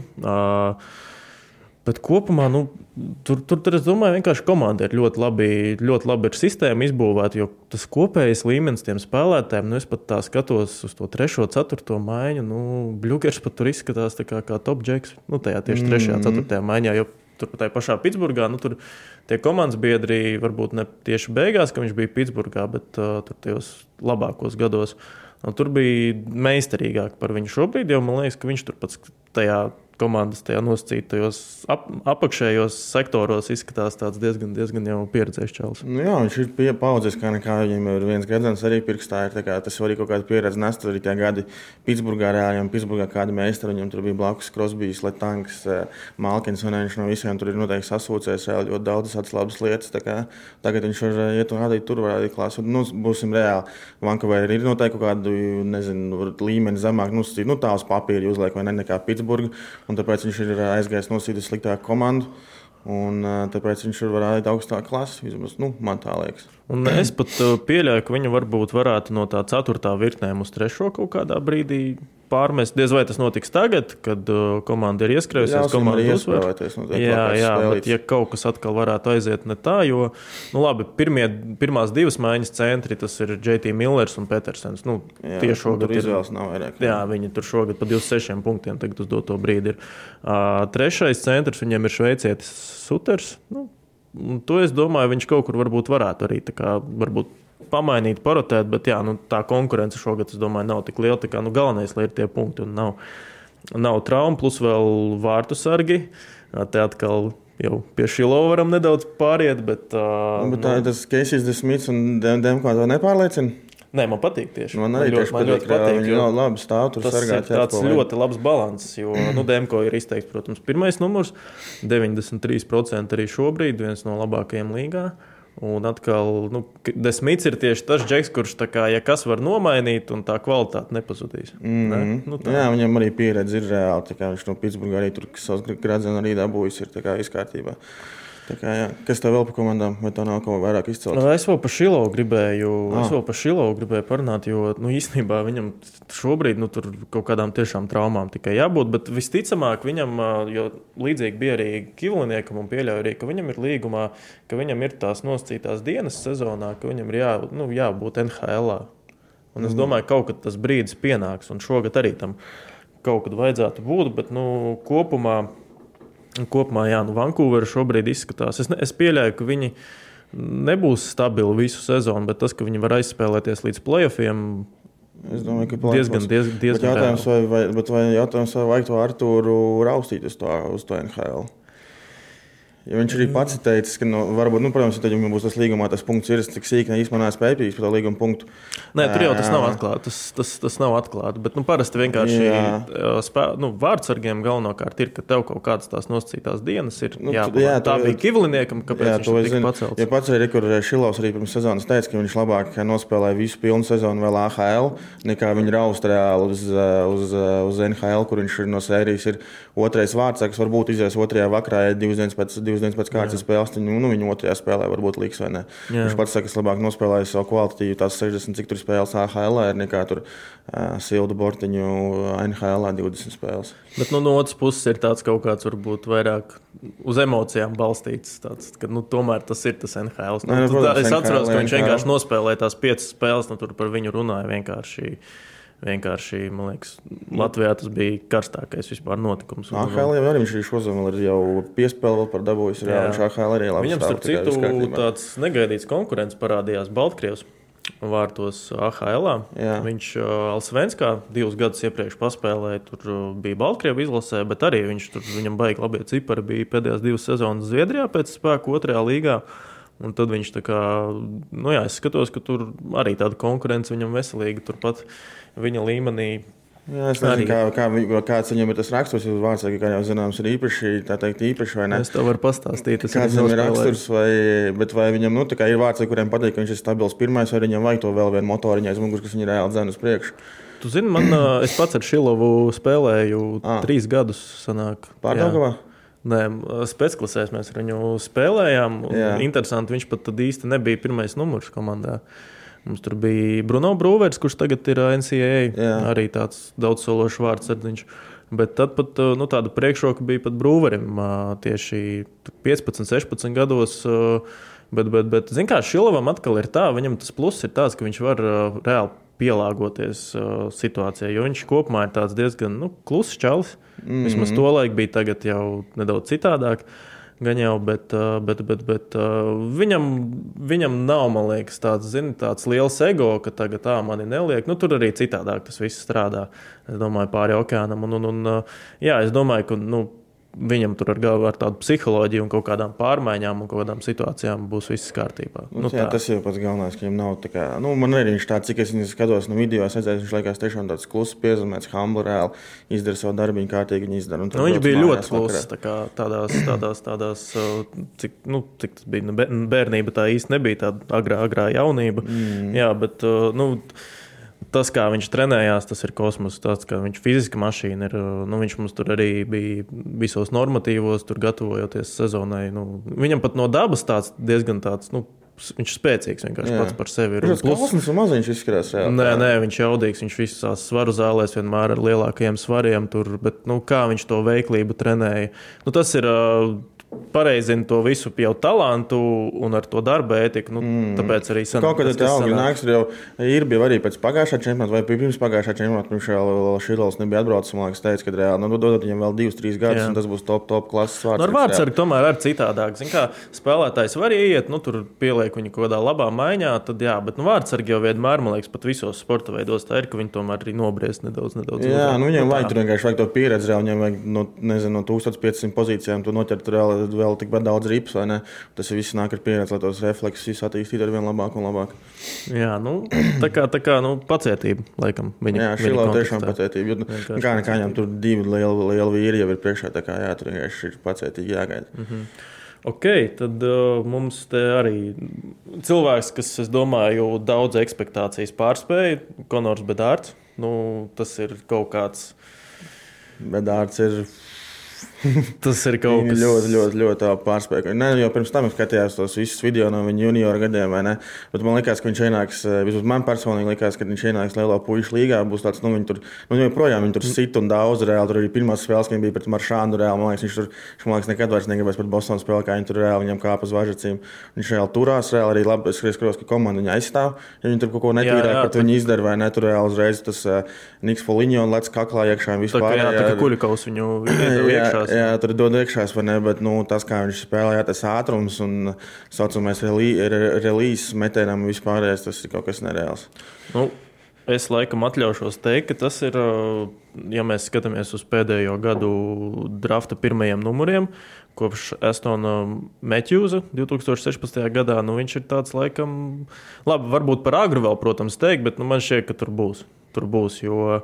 B: Bet kopumā nu, tur, tur, tur, es domāju, vienkārši komanda ir ļoti labi, ļoti labi ir sistēma izbūvēta. Jo tas kopējais līmenis tiem spēlētājiem, nu, es pat tā skatos uz to trešo, ceturto maiņu. Nu, Bluķers pat tur izskatās kā, kā top džeks. Nu, tajā tieši trešajā, mm -hmm. ceturtajā maiņā. Jo tur pat pašā Pitsburgā, nu, tur tie komandas biedri varbūt ne tieši beigās, ka viņš bija Pitsburgā, bet uh, tur tajos labākos gados. Uh, tur bija meistarīgāk par viņu šobrīd, jo man liekas, ka viņš tur pats tajā komandas tajā nosacītajos ap, apakšējos sektoros izskatās diezgan, diezgan jau pieredzējis čels.
C: Nu jā, viņš ir pie, paudzes, kā nekā viņam ir viens gredzens arī pirkstā. Ir, kā, tas arī kaut kāda pieredze nest. Arī tie gadi Pitsburgā reāli, Pitsburgā kādi meistari, viņam tur bija blakus Krosbijs, Letanks, eh, Malkins, un viņš no visiem tur ir noteikti sasūcējis ļoti daudzas tādas labas lietas. Kā, tagad viņš var eh, iet un rādīt tur, var arī klāsot. Nu, būsim reāli. Vankavai ir noteikti kaut nezinu, līmeni zemāk, nu, nu tā uz papīra uzliek vai ne nekā Pitsburgā un tāpēc viņš ir aizgājis nosīt sliktāku komandu. Un, tāpēc viņš ir varējis augstāku klasi. Vismaz nu, man tā liekas.
B: Un es pat pieļauju, ka viņa varbūt varētu no tā ceturtā virknēm uz trešo kaut kādā brīdī pārmest. Diez vai tas notiks tagad, kad uh, komanda ir ieskrējusies, komanda ir
C: iespēlēties.
B: Jā, jā bet ja kaut kas atkal varētu aiziet ne tā, jo, nu labi, pirmie, pirmās divas maiņas centri, tas ir JT Millers un Petersens. Nu,
C: jā, tie šogad ir izvēles nav vairāk.
B: Jā, viņi tur šogad pa 26 punktiem tagad uz doto brīdi ir. Uh, trešais centrs viņiem ir šveicietis Suters. Nu, To es domāju, viņš kaut kur varbūt varētu arī tā kā varbūt pamainīt, parotēt, bet jā, nu, tā konkurence šogad, es domāju, nav tik liela. Kā, nu, galvenais, lai ir tie punkti un nav, nav traumu, plus vēl vārtu sargi. Te atkal jau pie šī lova varam nedaudz pāriet. Bet, uh,
C: nu, bet tā nu, tas Keisijas Smits un Demko to nepārliecina.
B: Nē, man patīk tieši.
C: Man arī man ļoti, man ļoti patīk. Viņi ļoti labi stāv tur.
B: Tas ir tāds ļoti labs balans, jo *clears throat* nu, Demko ir izteikts, protams, pirmais numurs - 93% arī šobrīd viens no labākajiem līgā. Un atkal, nu, Desmits ir tieši tas džeks, kurš, kā, ja kas var nomainīt, un tā kvalitāte nepazudīs.
C: Mm -hmm. ne? nu, tā. Jā, viņam arī pieredze ir reāli. Viņš no Pitsburgas arī tur savus gradzenu arī dabūjis, ir izkārtībā. Kā, jā. Kas tev vēl par komandām, vai tā nav kaut kā vairāk izcelt?
B: Nu, es vēl par Šilo gribēju, ah. es vēl par Šilo gribēju parunāt, jo nu, īstenībā viņam šobrīd nu, tur kaut kādām tiešām traumām tikai jābūt. Bet visticamāk, viņam, jo līdzīgi bija arī Kivliniekam un pieļauju arī, ka viņam ir līgumā, ka viņam ir tās nosacītās dienas sezonā, ka viņam ir jā, nu, jābūt NHL. -ā. Un es mm. domāju, ka kaut kad tas brīdis pienāks, un šogad arī tam kaut kad vajadzētu būt. Bet nu, kopumā Kopumā, jā, nu, Vankūvera šobrīd izskatās. Es, ne, es pieļauju, ka viņi nebūs stabili visu sezonu, bet tas, ka viņi var aizspēlēties līdz playoffiem,
C: Es domāju, ka
B: diezgan, diezgan, diezgan
C: jautājums, vai, vai, vai jautājums, vai vajag to Artūru raustīt uz to, uz to NHL. Ja viņš arī pats teica, ka, nu, varbūt, nu, protams, ja viņam būs tas līgumā, tas punkts ir tik sīk, ne īstenībā spējīgs par to līguma punktu.
B: Nē, tur jau tas nav atklāts. Tas, tas, tas nav atklāts. Bet nu, parasti vienkārši spē, nu, vārdsargiem galvenokārt ir, ka tev kaut kādas tās nosacītās dienas ir. Nu, jā, jā, tā bija Kivliniekam, kāpēc jā, viņš tika pacelts.
C: Ja pats arī, kur Šilovs arī pirms sezonas teica, ka viņš labāk nospēlēja visu pilnu sezonu vēl AHL, nekā viņa raust reāli uz, uz, uz NHL, kur viņš ir no sērijas ir otrais vārdsargs, varbūt izies otrajā vakarā, divas dienas pēc divas divas dienas pēc kārtas spēles, tad nu, viņa otrajā spēlē varbūt liks vai ne. Jā. Viņš pats saka, ka labāk nospēlēja savu kvalitatīvu, tās 60, cik tur spēles AHL ir nekā tur uh, Sildu Bortiņu NHL 20 spēles.
B: Bet nu, no otras puses ir tāds kaut kāds varbūt vairāk uz emocijām balstīts. Tāds, ka, nu, tomēr tas ir tas NHL. Nu, Nē, nu, protams, tā, es atceros, ka viņš NHL. vienkārši nospēlēja tās piecas spēles, nu, tur par viņu runāja vienkārši Vienkārši, man liekas, Latvijā tas bija karstākais vispār notikums.
C: AHL jau arī viņš ir šodien ir jau piespēli vēl par dabūjis. Jā, viņš AHL arī labi
B: Viņam, starp citu, tāds negaidīts konkurents parādījās Baltkrievijas vārtos AHL.
C: Jā.
B: Viņš uh, Alsvenskā divus gadus iepriekš paspēlēja, tur uh, bija Baltkrievijas izlasē, bet arī viņš tur, viņam baigi labie cipari bija pēdējās divas sezonas Zviedrijā pēc spēka otrajā līgā. Un tad viņš tā kā, nu jā, es skatos, ka tur arī tāda konkurence viņam veselīga, turpat viņa līmenī.
C: Jā, es nezinu, kā, kā, kāds viņam ir tas raksturs. Jūs vārds, kā jau zināms, ir īpaši, tā teikt, īpaši vai ne?
B: Es tev varu pastāstīt, es
C: Kāds viņam ir raksturs, vai, bet vai viņam nu, ir vārds, kuriem patīk, ka viņš ir stabils pirmais, vai viņam vajag to vēl vienu motoriņu aiz muguras, kas viņu reāli dzēna uz priekšu?
B: Tu zini, man, es pats ar Šilovu spēlēju
C: Ah.
B: trīs gadus.
C: Pārdaugavā?
B: Nē, spēcklasēs mēs ar viņu spēlējām. Interesanti, viņš pat tad īsti nebija pirmais numurs komandā. Mums tur bija Bruno Brūvers, kurš tagad ir ā, NCAA.
C: Jā.
B: Arī tāds daudzsološs vārds sardziņš. Bet tad pat ā, nu, tāda priekšroka bija pat Brūverim ā, tieši 15, 16 gados. Bet, bet, bet zin kā Šilovam atkal ir tā, viņam tas pluss ir tāds, ka viņš var uh, reāli pielāgoties uh, situācijai. Jo viņš kopumā ir diezgan nu, kluss čalis. Mm -hmm. Vismaz to laiku bija tagad jau nedaudz citādāk. Gan jau, bet, uh, bet, bet, bet uh, viņam, viņam nav, man liekas, tāds, zini, tāds liels ego, ka tagad tā mani neliek. Nu, tur arī citādāk tas viss strādā. Es domāju, pāri okeānam. Un, un, un, uh, jā, es domāju, ka nu, viņam tur ar, ar tādu psiholoģiju un kaut kādām pārmaiņām un kaut kādām situācijām būs viss kārtībā.
C: Nu, jā,
B: tā.
C: tas jau pats galvenais, ka viņam nav tā kā, nu, man arī viņš tāds, cik es viņu skatos no video, es redzēju, viņš liekas tiešām tāds kluss, piezemēts, humble, reāli izdara savu darbu, kārtīgi viņi izdara.
B: Nu, viņš bija ļoti kluss. tā kā Tādās, tādās, tādās, uh, cik, nu, cik tas bija. Nu, Bērnība tā īsti nebija tāda agrā, agrā jaunība. Mm. Jā, bet uh, nu, tas, kā viņš trenējās, tas ir kosmos. Tas, kā viņš fiziski mašīna ir. Nu, viņš mums tur arī bija visos normatīvos, tur gatavojoties sezonai. Nu, viņam pat no dabas tāds diezgan tāds. Nu, Viņš ir spēcīgs vienkārši
C: Jā.
B: pats par sevi.
C: Viņš ir
B: plus-
C: kosmos un maziņš izskatās reāli.
B: Nē, nē, viņš ir jaudīgs. Viņš visās svaru zālēs vienmēr ar lielākajiem svariem. Tur, bet, nu, kā viņš to veiklību trenēja? Nu, tas ir uh, pareizina to visu jau talantu un ar to darba ētiku. Nu, mm. Tāpēc arī sanāk,
C: Kaut kādā
B: tas,
C: tā
B: kas
C: auga
B: sanāk.
C: nāks, tur jau ir bija arī pēc pagājušā čempionāta, vai pirms pagājušā čempionāta. Pirms vēl Šilovs nebija atbraucis. Man liekas, teica, ka reāli, nu, dodot viņam vēl divus, trīs gadus,
B: Jā.
C: un tas būs top, top klases vārds.
B: Nu, ar vārdu sargu tomēr ir citādāk. Zin, kā, spēlētājs var iet, nu, tur pieliek viņu kaut kādā labā maiņā, tad jā, bet nu, vārdu sargi jau vienmēr, man liekas, pat visos sporta veidos tā ir, ka viņi tomēr arī nobriest nedaudz. nedaudz
C: Jā,
B: ilgāk.
C: nu viņam
B: tā.
C: vajag tur vienkārši vajag to pieredzi. Viņam vajag no, nezinu, no 1500 pozīcijām noķert reāli vēl tikpat daudz rips, vai ne? Tas viss nāk ar pieredzi, lai tos refleksus attīstītu ar vien labāk un labāk.
B: Jā, nu, tā kā, tā kā nu, pacietība, laikam. Viņa,
C: Jā, šī lauka tiešām pacietība. Jo, nu, Kā nekā viņam tur divi lieli, lieli vīri jau ir priekšā, tā kā jā, tur vienkārši ir pacietīgi jāgaida.
B: Mhm. Ok, tad uh, mums te arī cilvēks, kas, es domāju, daudz expectācijas pārspēja, Konors Bedārds. Nu, tas ir kaut kāds.
C: Bet dārts ir *laughs*
B: Tas ir kaut kas
C: ļoti, ļoti, ļoti pārspēja. Nē, jau pirms tam es skatījos tos visus video no viņa juniora gadiem, vai ne? Bet man liekas, ka viņš ienāks, eh, vismaz man personīgi liekas, ka viņš ienāks lielā puikas līgā. Būs tāds, nu, viņi tur, nu, joprojām viņi tur sit un daudz reāli. Tur arī pirmās spēles, kad bija pret Maršānu reāli. Man liekas, viņš tur, viņš, man liekas, nekad vairs negribēs pret Bostonas spēli, kā viņi tur reāli viņam kāpa uz važacīm. Viņš reāli turās, reāli arī labi, skatos, ka komanda viņu aizstāv. Ja viņi tur kaut ko netīrāk,
B: tur-
C: viņi izdara, vai ne? Tur reāli uzreiz tas uh, Niks Foliņo un Lec kaklā iekšā un
B: Tā kā,
C: vispār.
B: jā, tā kā kuļakaus viņu *clears throat* *clears throat*
C: Jā,
B: iekšā.
C: jā, tur dod iekšā, vai ne? Bet nu, tas, kā viņš spēlē, jā, tas ātrums un saucamais relīzes metienam vispārējais, tas ir kaut kas nereāls.
B: Nu, es laikam atļaušos teikt, ka tas ir, ja mēs skatāmies uz pēdējo gadu drafta pirmajiem numuriem, kopš Estona Matjūza 2016. gadā. Nu, viņš ir tāds, laikam, labi, varbūt par agru vēl, protams, teikt, bet nu, man šķiet, ka tur būs. Tur būs jo,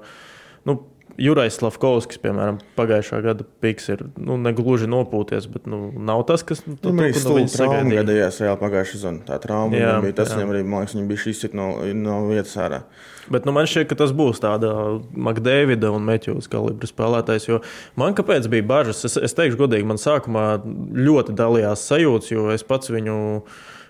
B: nu, Jurais Slavkovskis, piemēram, pagājušā gada piks ir nu, negluži nopūties, bet nu, nav tas, kas nu,
C: Tur
B: no
C: stūra
B: viņa
C: trauma gadījās reāli pagājušā sezonā. Tā trauma
B: Jā,
C: bija tas, viņam arī, man liekas, viņam bija šis no, no vietas ārā.
B: Bet nu, man šķiet, ka tas būs tāds Makdēvida un Metjūras kalibra spēlētājs. Man kāpēc bija bažas? Es, es teikšu, godīgi, man sākumā ļoti dalījās sajūtas, jo es pats viņu.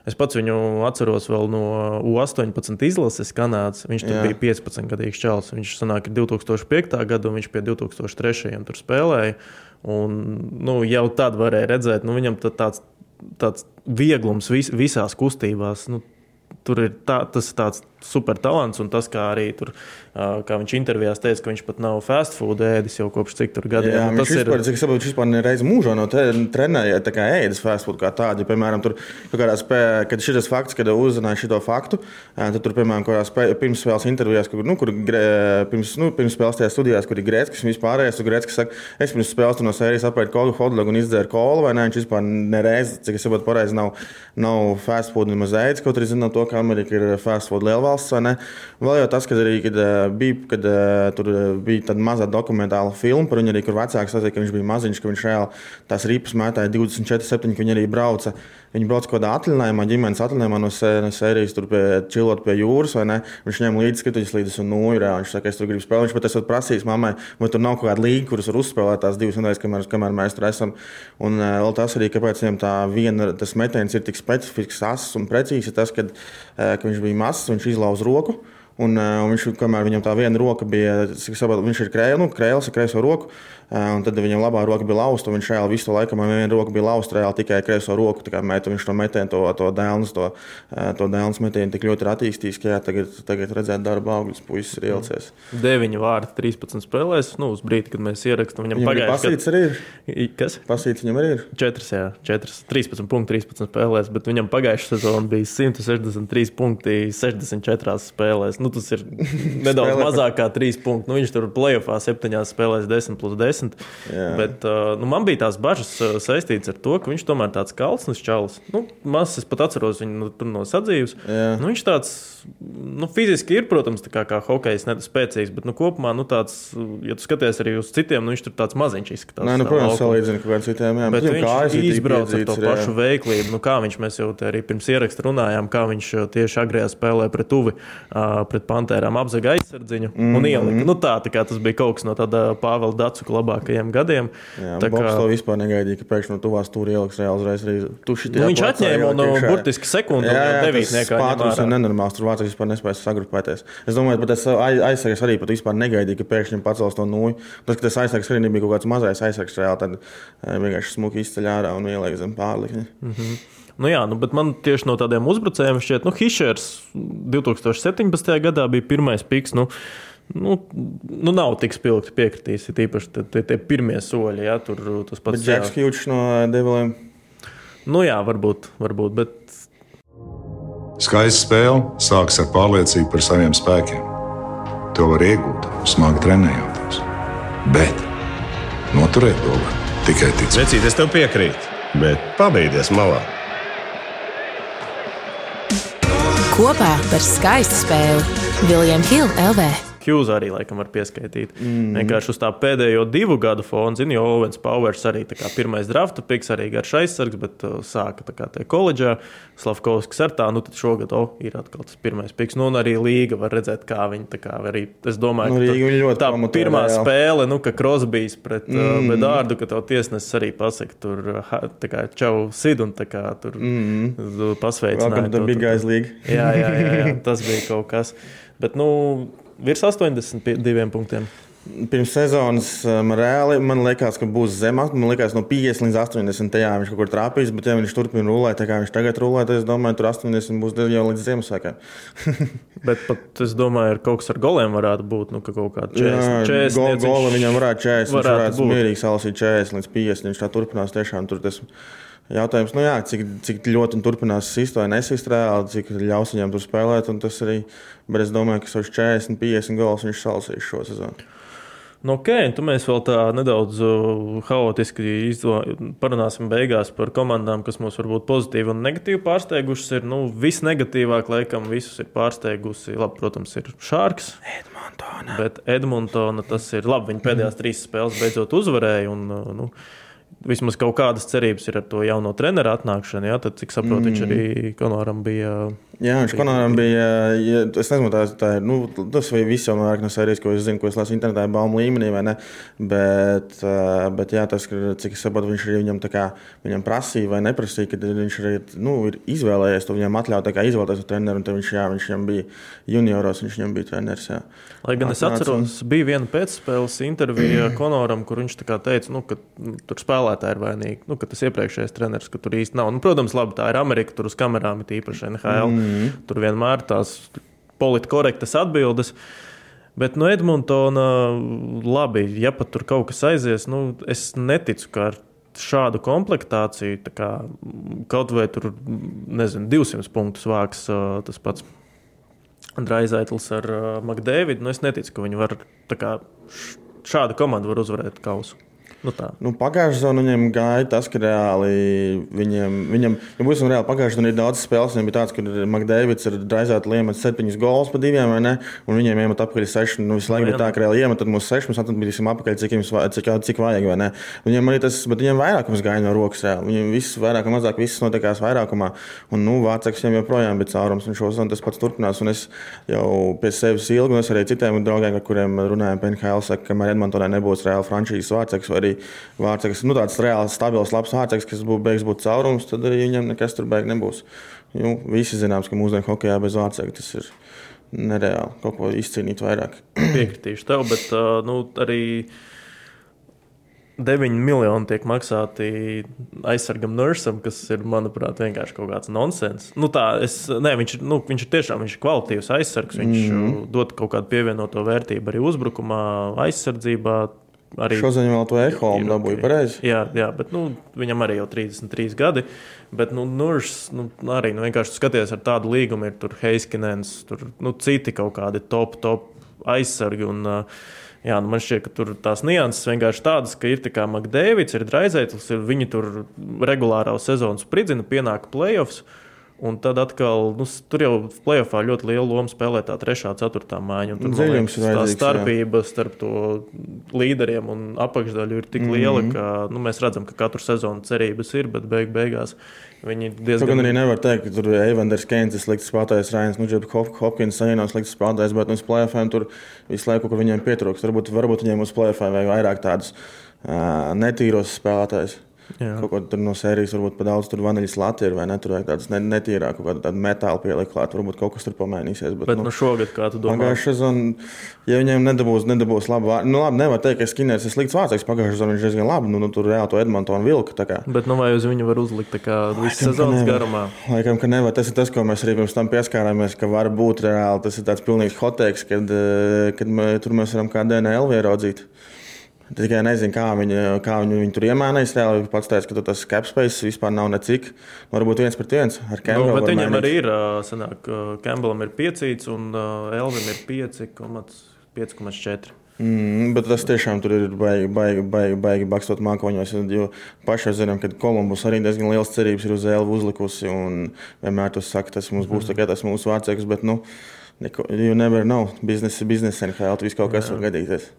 B: Es pats viņu atceros vēl no U-18 izlases Kanādas. Viņš tur
C: Jā.
B: bija 15 gadīgs čels. Viņš sanāk, ir 2005. gada, un viņš pie 2003. tur spēlēja. Un, nu, jau tad varēja redzēt, nu, viņam tāds, tāds vieglums vis, visās kustībās. Nu, tur ir tā, tas ir tāds super talants. Un tas, kā arī tur, kā viņš intervijās teica, ka viņš pat nav fast food ēdis jau kopš cik tur gadiem.
C: Jā,
B: Nu,
C: viņš vispār, ir... cik saprotu, vispār nereiz mūžā no trenēja tā kā ēdas fast food kā tādu. Ja, piemēram, tur spēlē, kad šis fakts, kad uzzināja šo faktu, tad tur, piemēram, kādā spēlē, pirms spēles intervijās, kur, nu, kur pirms, nu, pirms spēles tajā studijās, kur ir Grēckis, viņš vispārējais, tur Grēckis saka, es pirms spēles no sērijas apēdu kolu hotdogu un izdzēru kolu, vai ne? Viņš vispār nereiz, cik es saprotu, pareizi nav, nav fast food nemaz ēdis, kaut arī zinām to, ka Amerika ir fast food lielvalsts, ne? Vēl jau tas, kad arī, kad bija, kad tur bija tāda mazā dokumentāla filma par viņu arī, kur vecāks sacīja, ka viņš bija maziņš, ka viņš reāli tās ripas mētāja 24, 7, ka viņi arī brauca. Viņi brauca kaut kādā atvaļinājumā, ģimenes atvaļinājumā no sērijas, tur pie, čilot pie jūras? Viņš ņēma līdzi skatuļus līdzi un nūju. Viņš saka, es tur gribu spēlēt. Viņš pat esmu prasījis mammai, vai tur nav kaut kāda līga, kuras var uzspēlēt tās divas nedēļas, kamēr, kamēr mēs tur esam. Un vēl tas arī, kāpēc viņam tā viena, tas metiens ir tik specifisks, asas un precīzs, ir tas, kad, ka viņš bija mazs, viņš izlauza roku. Un, un viņš, kamēr viņam tā viena roka bija, saprotu, viņš ir krēls, nu, krēls ar kreiso roku, un tad viņam labā roka bija lausta. Viņš reāli visu laiku, man viena roka bija lausta, reāli tikai kreiso roku. Met, viņš to metienu, to, to dēlnes, to, to dēlnes metienu tik ļoti ir attīstījis, ka jā, tagad, tagad redzēt darba augļus, puisis ir ielicies.
B: 9 vārdi 13 spēlēs, nu, uz brīdi, kad mēs ierakstām, viņam,
C: viņam pagājuši. Pasīts arī ir.
B: Kas?
C: Pasīts viņam arī ir.
B: 4, jā, 4, 13 punkti, 13 spēlēs, bet viņam pagājušā sezonā bija 163 punkti 64 spēlēs. Nu, tas ir *laughs* nedaudz mazāk kā 3 punkti. Nu, viņš tur plēsoņā 7 spēlēs 10 plus 10. Jā. Bet uh, nu, man bija tās bažas saistītas ar to, ka viņš tomēr tāds kalns čalis. Nu, Mazs es pat atceros viņu nu, no sadzīves. Nu, viņš tāds nu, fiziski ir, protams, kā, kā hokejs, ne spēcīgs, bet nu, kopumā, nu, tāds, ja tu skaties arī uz citiem, nu, viņš tur tāds maziņš izskatās.
C: Nē, nu, protams, kaut kādiem citiem. Jā,
B: bet viņš izbrauca ar to ir, pašu jā. veiklību. Nu, kā viņš, mēs jau arī pirms ieraksta runājām, kā viņš tieši agrajā spēlē pret tuvi, uh, pret pantērām apzaga aizsardziņu mm -hmm. un ielika. Nu, tā, tā tas bija kaut kas no tāda Pāvela Dacuka labākajiem gadiem.
C: Jā, tā kā to vispār negaidīja, ka pēkšņi no tuvās tur ieliks reāli uzreiz arī tuši.
B: Nu, viņš atņēma no burtiski sekundi, jā, devītniekā.
C: Tas ir nenormāls, tur vācijas vispār nespēja sagrupēties. Es domāju, ka tas aizsargs arī pat vispār negaidīja, ka pēkšņi pacels to nūju. Tas, ka tas aizsargs arī nebija kaut kāds mazais aizsargs, reāli tad vienkārši smuki izceļ ārā un ieliek zem pārlikņa.
B: Mm -hmm. Nu jā, nu, bet man tieši no tādiem uzbrucējiem šķiet, ka nu, Hišers 2017. gadā bija pirmais piks. Nu, Nu, nu, nav tik spilgti piekritīs. Ir īpaši tie, tie pirmie soļi, ja tur tas pats.
C: Bet Džeks Hjūčs no Deviliem.
B: Nu jā, varbūt, varbūt bet
D: Skaista spēle sākas ar pārliecību par saviem spēkiem. To var iegūt, smagi trenējoties. Bet noturēt to var tikai ticēt.
E: Vecīt, es tev piekrītu, bet pabeigties malā.
F: Kopā par skaistu spēli Viljams Hilde LV.
B: Hughes arī laikam var pieskaitīt. Mm. Vienkārši uz tā pēdējo divu gadu fona, zinu, jo Owens Powers arī pirmais drafta piks, arī garš aizsargs, bet uh, sāka kā koledžā. Slavkovskis ar tā, nu tad šogad oh, ir atkal tas pirmais piks. Nu, un arī Līga var redzēt, kā viņi kā arī, es domāju,
C: nu,
B: ka
C: tā,
B: tā pirmā jā. spēle, nu, ka Krosbijs pret uh, mm. uh, Bedārdu, ka tev tiesnesis arī pasaka, tur, tā kā čau sid un tā kā tur mm. pasveicināja.
C: Welcome to Big Guys League.
B: jā, jā, jā, jā, *laughs* tas bija kaut kas. Bet, nu, virs 82 punktiem.
C: Pirms sezonas man reāli man liekas, ka būs zemāk. Man liekas, no 50 līdz 80 jā, viņš kaut kur trāpīs. Bet, ja viņš turpina rulēt, tā kā viņš tagad rulē, tad es domāju, tur 80 būs jau līdz Ziemassvētkiem. *laughs*
B: bet pat es domāju, ka kaut kas ar goliem varētu būt. Nu, ka kaut kāda 40. 40
C: go, gola viņam varētu 40. Varētu viņš varētu būt. mierīgi salasīt 40 līdz 50. Viņš tā turpinās tiešām tur. Tas, Jautājums, nu jā, cik, cik ļoti turpinās sist vai nesist reāli, cik ļaus viņam tur spēlēt. Tas arī, bet es domāju, ka 40, 50 gols viņš salasīs šo sezonu.
B: Nu, ok, tu mēs vēl tā nedaudz uh, haotiski izdo, parunāsim beigās par komandām, kas mums varbūt pozitīvi un negatīvi pārsteigušas. Ir nu, visnegatīvāk, laikam, visus ir pārsteigusi. Labi, protams, ir Šārks.
C: Edmontona.
B: Bet Edmontona tas ir labi. Viņa pēdējās trīs spēles beidzot uzvarēja. Un, uh, nu, vismaz kaut kādas cerības ir ar to jauno treneru atnākšanu. Ja? Tad, cik saprotu, mm. viņš arī Konoram bija.
C: Jā, viņš Konoram bija. Ja, es nezinu, tā, tā ir. Nu, tas vai viss jau no sērijas, ko es zinu, ko es lasu internetā, ir baumu līmenī, vai ne? Bet, bet jā, tas, cik es saprotu, viņš arī viņam, kā, viņam prasīja vai neprasīja, kad viņš arī nu, ir izvēlējies to viņam atļaut izvēlēties treneru. Viņš, jā, viņš viņam bija junioros, viņš viņam bija treneris. Jā.
B: Lai gan es atceros, bija viena pēcspēles intervija *clears throat* Konoram, kur viņš teica, nu, ka nu, tur spēlētāji ir vainīgi, nu, ka tas iepriekšējais treneris, ka tur īsti nav. Nu, protams, labi, tā ir Amerika, tur uz kamerām ir īpaši NHL. Mm -hmm. Tur vienmēr tās politkorektas atbildes. Bet no Edmontona, labi, ja pat tur kaut kas aizies, nu, es neticu, ka ar šādu komplektāciju kā, kaut vai tur, nezinu, 200 punktus vāks tas pats Draizaitls ar Makdēvidu. Nu, es neticu, ka viņi var kā, šādu komandu var uzvarēt kausu. Nu tā.
C: nu, pagājušajā sezonā viņam gāja tas, ka reāli viņam, viņam ja būsim reāli, pagājušajā sezonā ir daudz spēles. Viņam bija tāds, ka Makdēvids ir draizēta liemet septiņus golus pa diviem, vai ne? Un viņiem iemet apakaļ seši. Nu, visu laiku bija tā, ka reāli iemet, mums seši, mēs atbildīsim apakaļ, cik, jums, cik, cik vajag, vai ne? Viņiem arī tas, bet viņiem vairākums gāja no rokas reāli. Viņiem viss vairāk vai mazāk viss notiekās vairākumā. Un, nu, Vāceks viņam joprojām bija caurums, un šo sezonu tas pats turpinās. Un es jau pie sevis ilgi, un es arī citiem draugiem, ar kuriem runājam, PNHL, saka, ka Edmontonā nebūs reāli frančīzes vāceks vai arī vārds, nu, tāds reāls, stabils, labs vārds, kas būs beigas būt caurums, tad arī viņam nekas tur beigas nebūs. Nu, visi zināms, ka mūsdienu hokeja bez vārds tas ir nereāli kaut ko izcīnīt vairāk. *clears throat*
B: Piekritīšu tev, bet nu, arī. 9 miljoni tiek maksāti aizsargam Nursam, kas ir, manuprāt, vienkārši kaut kāds nonsens. Nu, tā, es, ne, viņš, nu, viņš ir tiešām viņš ir kvalitīvs aizsargs. Viņš mm -hmm. dod kaut kādu pievienoto vērtību arī uzbrukumā, aizsardzībā
C: arī. Šodien vēl to ehomu dabūja pareizi.
B: Jā, jā, bet nu, viņam arī jau 33 gadi. Bet, nu, Nurs nu, arī nu, vienkārši skaties ar tādu līgumu, ir tur Heiskinens, tur nu, citi kaut kādi top, top aizsargi. Un, jā, nu, man šķiet, ka tur tās nianses vienkārši tādas, ka ir tā kā Makdēvids, ir Draizētlis, ir viņi tur regulārā sezonas spridzina, pienāk playoffs. Un tad atkal, nu, tur jau plēsoņā ļoti lielu lomu spēlē tā trešā, ceturtā māja. Tur liekas, tā starpība jā. starp to līderiem un apakšdaļu ir tik liela, mm -hmm. ka nu, mēs redzam, ka katru sezonu cerības ir, bet beig beigās viņi diezgan.
C: Tur arī nevar teikt, ka tur ir Evanders Keins, tas slikts spēlētājs, Rains, nu, Hopkins, Sainās slikts spēlētājs, bet nu, uz plēsoņiem tur visu laiku, kur viņiem pietrūkst. Varbūt, varbūt viņiem uz plēsoņiem vajag vairāk tādus uh, netīros spēlētājus. Jā. Kaut ko no sērijas varbūt pa daudz tur vaniļas lati ir, vai ne? Tur vajag tādas netīrāk, kaut kāda metāla pielikt klāt. Varbūt kaut kas tur pamainīsies.
B: Bet, bet nu, nu šogad, kā tu domā?
C: Pagājušā sezonā, ja viņiem nedabūs, nedabūs labu vārdu, nu labi, nevar teikt, ka Skinners ir slikts vārds. Pagājušā sezonā viņš diezgan labi, nu, nu tur reāli to Edmontonu vilka.
B: Bet nu vai uz viņu var uzlikt visu sezonas garumā?
C: Laikam, ka nevar. Tas ir tas, ko mēs arī pirms tam pieskārāmies, ka var būt reāli. Tas ir tāds pilnīgs hoteiks, kad, eh, kad mē, tur mēs varam kā DNL ieraudzīt. Tikai nezinu, kā viņi, kā viņi, viņi tur iemānījās. Reāli pats teica, ka tas capspace vispār nav necik. Varbūt viens pret viens ar Campbellu.
B: Nu, bet viņam arī ir, sanāk, Campbellam ir 5 un Elvim ir 5,4.
C: Mm, bet tas tiešām ir baigi, baigi, baigi, baigi bakstot mākoņos. Jo pašai zinām, ka Kolumbus arī diezgan liels cerības ir uz Elvu uzlikusi. Vienmēr tas saka, tas mums būs mm. tas mūsu vārdsēks. Bet, nu, neko, you never know. Biznesa, biznesa, NHL, viss kaut kas var gadīties.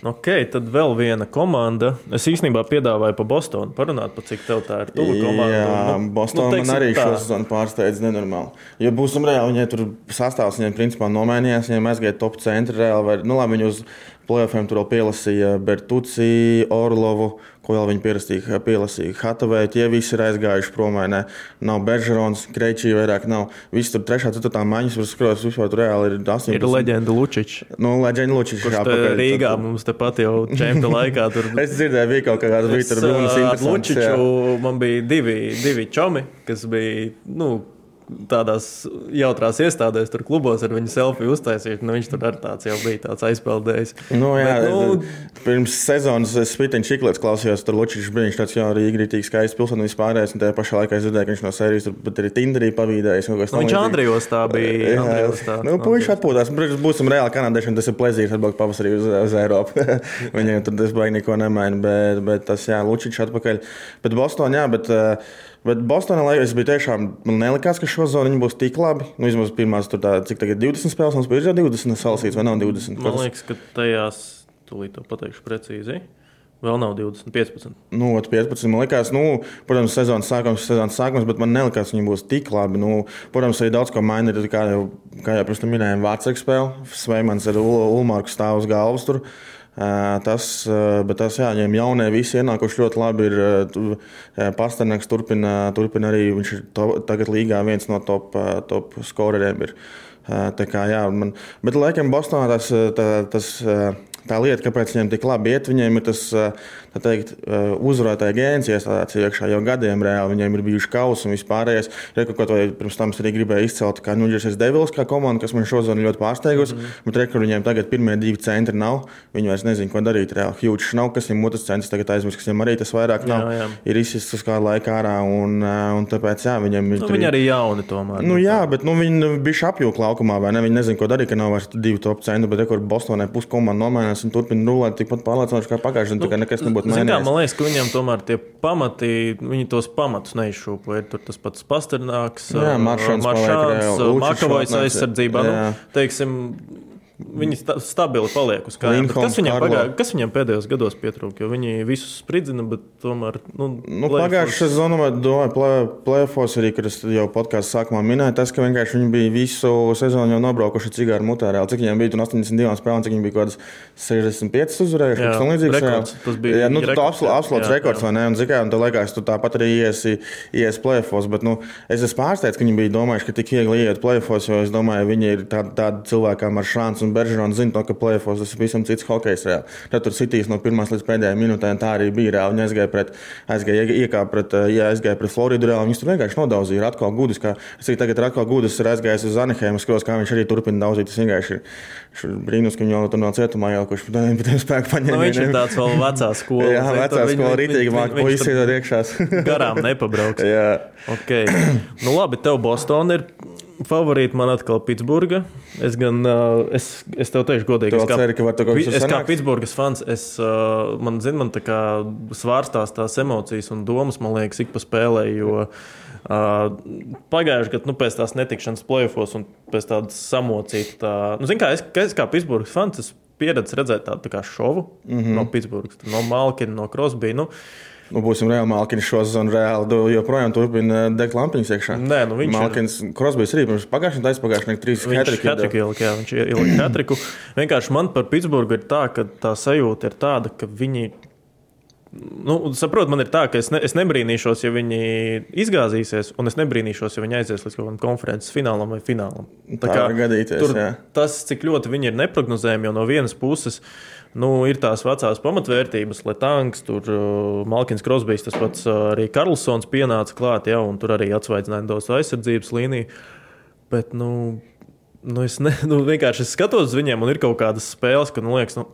B: Ok, tad vēl viena komanda. Es īstenībā piedāvāju pa Bostonu parunāt, pa cik tev tā ir tuva komanda.
C: Jā, nu, Bostonā nu, man arī šo sezonu pārsteidz nenormāli. Ja būsim reāli, viņai tur sastāvs viņiem principā nomainījās, viņiem aizgāja top centri reāli. Vai, nu labi, viņi uz Playoffiem tur vēl pielasīja Bertuci, Orlovu, ko vēl viņi pierastīja, pielasīja Hatavē. Tie visi ir aizgājuši prom. Ne? Nav Beržerons, Kreičī vairāk nav. Visi tur trešā, ceturtā maņas, var skroties, vispār tur reāli ir 18.
B: Ir leģenda Lučičs.
C: Nu, leģenda Lučičs.
B: Kurš te Rīgā tad... mums tepat jau čempionu *laughs* laikā tur.
C: es dzirdēju, bija kaut kāds bija tur runas.
B: Lučiču man bija divi, divi čomi, kas bija, nu, tādās jautrās iestādēs, tur klubos ar viņu selfiju uztaisīt. Nu, viņš tur arī tāds jau bija tāds aizpeldējis.
C: Nu, jā, Bet, nu, pirms sezonas es Spitēnu Čiklets klausījos, tur Lučīčs bija viņš tāds jau arī rīktīgi skaists pilsēta vispārējais. Un tajā pašā laikā es dzirdēju, ka viņš no sērijas tur arī Tinderī pavīdējis. Nu,
B: viņš Andrijos tā bija. Jā, Andrijos tā.
C: Nu, puiši atpūtās. Protams, būsim reāli kanādieši, un tas ir plezīrs atbraukt pavasarī uz, uz Eiropu. *laughs* Viņiem tur tas baigi neko nemaina, bet, bet tas, jā, Lučīčs atpakaļ. Bet Bostonā, jā, bet. Uh, Bet Bostonā laikam bija tiešām, man nelikās, ka šo zonu būs tik labi. Nu, vismaz pirmās, tur tā, cik tagad 20 spēles mums bija, jau 20 salasīts vai nav 20.
B: Man liekas, ka tajās, tūlīt to pateikšu precīzi. Vēl nav 20, 15.
C: Nu, 15. Man liekas, nu, protams, sezonas sākums, sezonas sākums, bet man nelikās, ka viņi būs tik labi. Nu, protams, arī daudz ko maina. Kā jau, kā jau pirms tam minējām, Vācijas spēle. Sveimans ar Ulmārku stāv uz galvas. Tur. Tas, bet tas, jā, viņiem jaunie visi ienākuši ļoti labi. Ir Pasternaks turpina, turpina arī, viņš ir to, tagad līgā viens no top, top skoreriem. Ir. Tā kā, jā, man, bet, laikam, Bostonā tas, tā, tas tā lieta, kāpēc viņiem tik labi iet, viņiem ir tas teikt, uzvarētāja gēns iestādēts iekšā jau gadiem reāli. Viņiem ir bijuši kausi un vispārējais. To pirms tam arī gribēju izcelt, kā Nuģers Devils, kā komanda, kas man šodien ļoti pārsteigusi. Mm -hmm. Bet reku, viņiem tagad pirmie divi centri nav. Viņi vairs nezina, ko darīt. Reāli Hjūčs nav, kas viņam otrs centrs tagad aizmirst, kas viņam arī tas vairāk nav. Jā, jā. Ir izsists uz kādu laiku ārā un, un tāpēc, jā, viņiem ir.
B: Nu, viņi arī jauni tomēr.
C: Nu, jā, bet nu, viņi bija apjūka laukumā, vai ne? Viņi nezina, ko darīt, ka nav vairs divi top centri, bet rekur Bostonē puskomanda nomainās un turpina rulēt tikpat pārliecinoši kā pagājušajā gadā. Nu, nekas nebūtu mainījies.
B: Man liekas, ka viņam tomēr tie pamati, viņi tos pamatus neizšūpoja. Tur tas pats Pasternāks,
C: Maršāns,
B: Makavojas aizsardzībā. Nu, teiksim, Viņi sta stabili paliek uz kājas. Kas, viņam pagā, kas viņam pēdējos gados pietrūka? Viņi visus spridzina, bet tomēr. Nu,
C: nu, Pagājušā sezonā, domāju, plēfos arī, kad es jau podkāstu sākumā minēju, tas, ka vienkārši viņi bija visu sezonu jau nobraukuši cigāru mutē. Cik viņiem bija 82 spēlēm, cik viņi bija kaut kādas 65 uzvarējuši.
B: Jā,
C: tas
B: bija
C: jā, nu, rekords, absolūts rekords, vai ne? Un, zikā, un tā liekas, tu tāpat arī iesi, iesi plēfos. Bet nu, es esmu pārsteigts, ka viņi bija domājuši, ka tik viegli iet plēfos, jo es domāju, viņi ir tādi, tādi cilvēki kā Maršāns un un Beržons zina, to, ka plēfos tas ir visam cits hokejs. Reāli. Tad tur sitīs no pirmās līdz pēdējai minūtē, tā arī bija reāli. Viņi aizgāja pret, aizgāja, iekāpa pret, ja aizgāja pret Floridu, reāli viņus tur vienkārši nodauzīja. Ir atkal gudrs, kā es arī tagad ir atkal gudrs, ir aizgājis uz Anahēmu, skatos, kā viņš arī turpina daudzīt. Tas vienkārši ir brīnums, ka viņi jau tur no cietumā jau kurš pēc tam spēku paņēma.
B: Nu, viņš ir tāds vēl vecā *laughs* skola.
C: Jā, vecā skola rītīgi māk puisi iedod iekšā.
B: garām nepabrauks. *laughs*
C: Jā.
B: Okay. Nu labi, tev Boston ir favorīti man atkal Pitsburga. Es gan, uh, es, es tev teikšu, godīgi,
C: es kā, ceru, ka
B: es kā Pitsburgas fans, es, uh, man, zin, man tā kā svārstās tās emocijas un domas, man liekas, ik pa spēlē. Jo, Uh, Pagājušajā gadā, nu, pēc tās netikšanas plēfos un pēc tādas samocītas, tā, nu, zin, kā es, es kā Pitsburgas fans, es pieredzu redzēt tādu tā šovu mm -hmm. no Pitsburgas, no Malkina, no Krosbija. Nu,
C: Nu, būsim reāli Malkins šo sezonu, reāli joprojām turpina degt lampiņas iekšā.
B: Nē, nu viņš
C: Malkins, ir. Krosbijs arī pirms pagājušajā gadā aizpagājušajā gadā trīs
B: hatriku ielika. Jā, viņš ielika *clears throat* hatriku. Vienkārši man par Pitsburgu ir tā, ka tā sajūta ir tāda, ka viņi. Nu, saprot, man ir tā, ka es, ne, es nebrīnīšos, ja viņi izgāzīsies, un es nebrīnīšos, ja viņi aizies līdz kaut kādam konferences finālam vai finālam.
C: Tā, tā kā gadīties, tur, jā.
B: tas, cik ļoti viņi ir neprognozējami, jo no vienas puses uh, Nu, ir tās vecās pamatvērtības, Latvijas, uh, Malkins Krosbīs, tas pats uh, arī Karlsons pienāca klāt, ja, un tur arī atsvaidzināja tos aizsardzības līniju. Bet, nu, nu, es ne, *laughs* nu, vienkārši es skatos uz viņiem, un ir kaut kādas spēles, ka, nu, liekas, nu,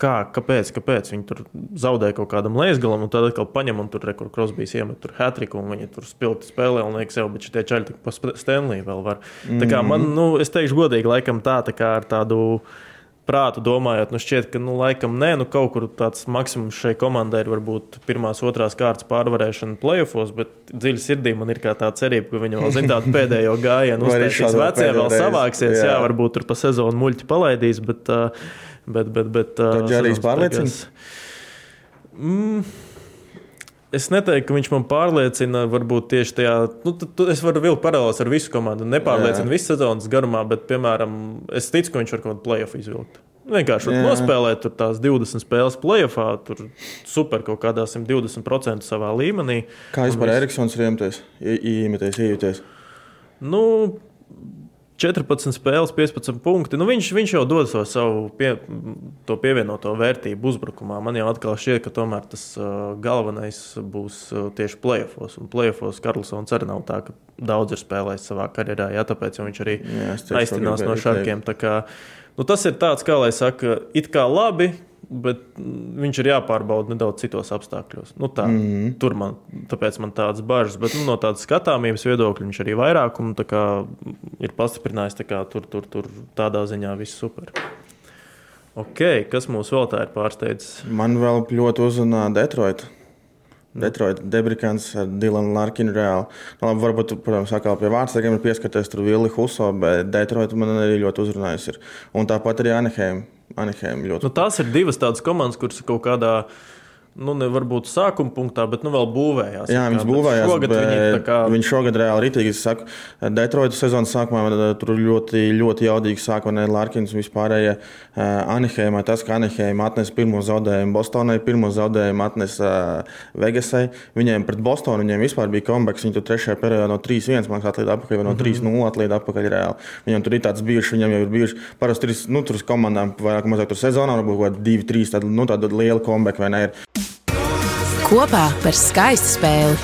B: kā, kāpēc, kāpēc viņi tur zaudēja kaut kādam leisgalam, un tad atkal paņem un tur rekur Krosbīs iemet tur hatriku, un viņi tur spilgti spēlē, un liekas, jau, bet šitie čaļi tik pa Stanley vēl var. Mm. Tā kā man, mhm. nu, es teikšu godīgi, laikam tā, tā kā ar tādu prātu domājot, nu šķiet, ka nu, laikam nē, nu kaut kur tāds maksimums šai komandai ir varbūt pirmās, otrās kārtas pārvarēšana playoffs, bet dziļi sirdī man ir tā cerība, ka viņi vēl zina tādu *laughs* pēdējo gājienu, uztaisīs vecie, vēl savāksies, jā. jā, varbūt tur pa sezonu muļķi palaidīs, bet, bet, bet, bet.
C: Tad Džarijs pārliecins?
B: Mm, Es neteiktu, ka viņš man pārliecina, varbūt tieši tajā. Nu, tu, es varu vilkt paralēlus ar visu komandu. Nepārliecina visu sezonas garumā, bet, piemēram, es ticu, ka viņš var kaut kādu playoff izvilkt. Vienkārši Jā. nospēlēt tās 20 spēles playoffā, tur super kaut kādā 120% savā līmenī.
C: Kā vispār Eriksons ir iemeties, iemeties?
B: Nu, 14 spēles, 15 punkti. Nu, viņš, viņš jau dod to savu pie, pievienoto vērtību uzbrukumā. Man jau atkal šķiet, ka tomēr tas uh, galvenais būs uh, tieši playoffs. Un playoffs Karlsons arī nav tā, ka daudz ir spēlējis savā karjerā. Jā, tāpēc viņš arī aiztinās no šarkiem. Kā, nu, tas ir tāds, kā lai saka, it kā labi bet viņš ir jāpārbauda nedaudz citos apstākļos. Nu, tā, mm -hmm. Tur man, man tādas bažas, bet nu, no tādas skatāmības viedokļa viņš arī vairāk un, kā, ir pastiprinājis. Kā, tur, tur, tur tādā ziņā viss super. Okay, kas mums vēl tā ir pārsteidzis?
C: Man vēl ļoti uzrunā Detroit. Detroit, Debrikants ar Dilanu Larkinu reāli. Nu, labi, varbūt, protams, atkal pie vārdsargiem ir pieskaties tur Vili Huso, bet Detroit man arī ļoti uzrunājusi. Un tāpat arī Anaheim. Anaheim ļoti.
B: Nu, tās ir divas tādas komandas, kuras kaut kādā nu, nevar būt sākuma punktā, bet nu, vēl būvējās.
C: Jā, viņas būvējās.
B: Šogad viņi, kā...
C: viņi šogad reāli ritīgi. Es saku, Detroitas sezonas sākumā eh, tur ļoti, ļoti jaudīgi sāka ne Larkins un vispārējie uh, Anaheimā. Tas, ka Anaheima atnesa pirmo zaudējumu Bostonai, pirmo zaudējumu atnesa uh, Vegasai. Viņiem pret Bostonu viņiem vispār bija kombeks. Viņi tur trešajā periodā no 3-1 maksā atliek atpakaļ, vai no 3-0 mhm. atliek atpakaļ reāli. Viņiem tur ir tāds bijuši, viņiem jau ir bijuši parasti ir, nu, tur komandām vairāk vai mazāk tur sezonā, varbūt kaut kādi 2-3 tādi, nu, tādi lieli kombeki vai ne. Ir.
F: Kopā par skaistu spēli,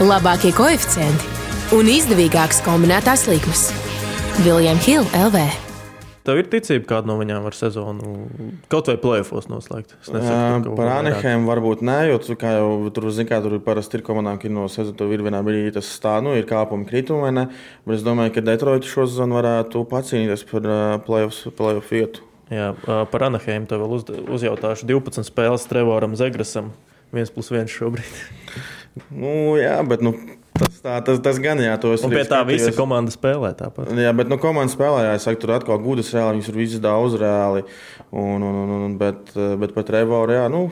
F: labākie koeficienti un izdevīgākas kombinētās likmes. Viljams Hilde LV.
B: Tev ir ticība, kāda no viņām var sezonu kaut vai plēfos noslēgt?
C: Nesaku, par Anahēm varbūt nē, jo tu, kā jau tur zini, kā tur parasti ir komandām, ka no sezonas tur ir vienā brīdī tas stāv, nu, ir kāpumi kritumi vai ne. Bet es domāju, ka Detroit šo sezonu varētu pacīnīties par plēfos vietu.
B: Jā, par Anahēmu tev vēl uz, uzjautāšu 12 spēles Trevoram Zegrasam viens plus viens šobrīd. *laughs*
C: nu, jā, bet nu, tas, tā, tas, tas gan jā, to es
B: saprotu. Pie tā visa komanda spēlē tāpat.
C: Jā, bet nu, komanda spēlē, jā, es saku, tur atkal gudras reāli, viņas ir visas daudz reāli. Un, un, un, un, bet, bet par Trevoru, jā, nu,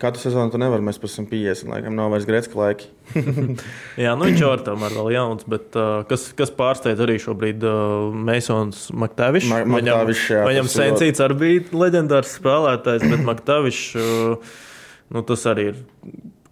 C: katru sezonu tu nevari, mēs pēc tam 50, laikam nav vairs Grecka laiki. *laughs* *laughs*
B: jā, nu viņš jau ir tomēr vēl jauns, bet uh, kas, kas pārsteidz arī šobrīd uh, Masons Maktavišs.
C: Ma viņam
B: viņam Sensīts arī bija leģendārs spēlētājs, bet Maktavišs. Uh, Nu, tas arī ir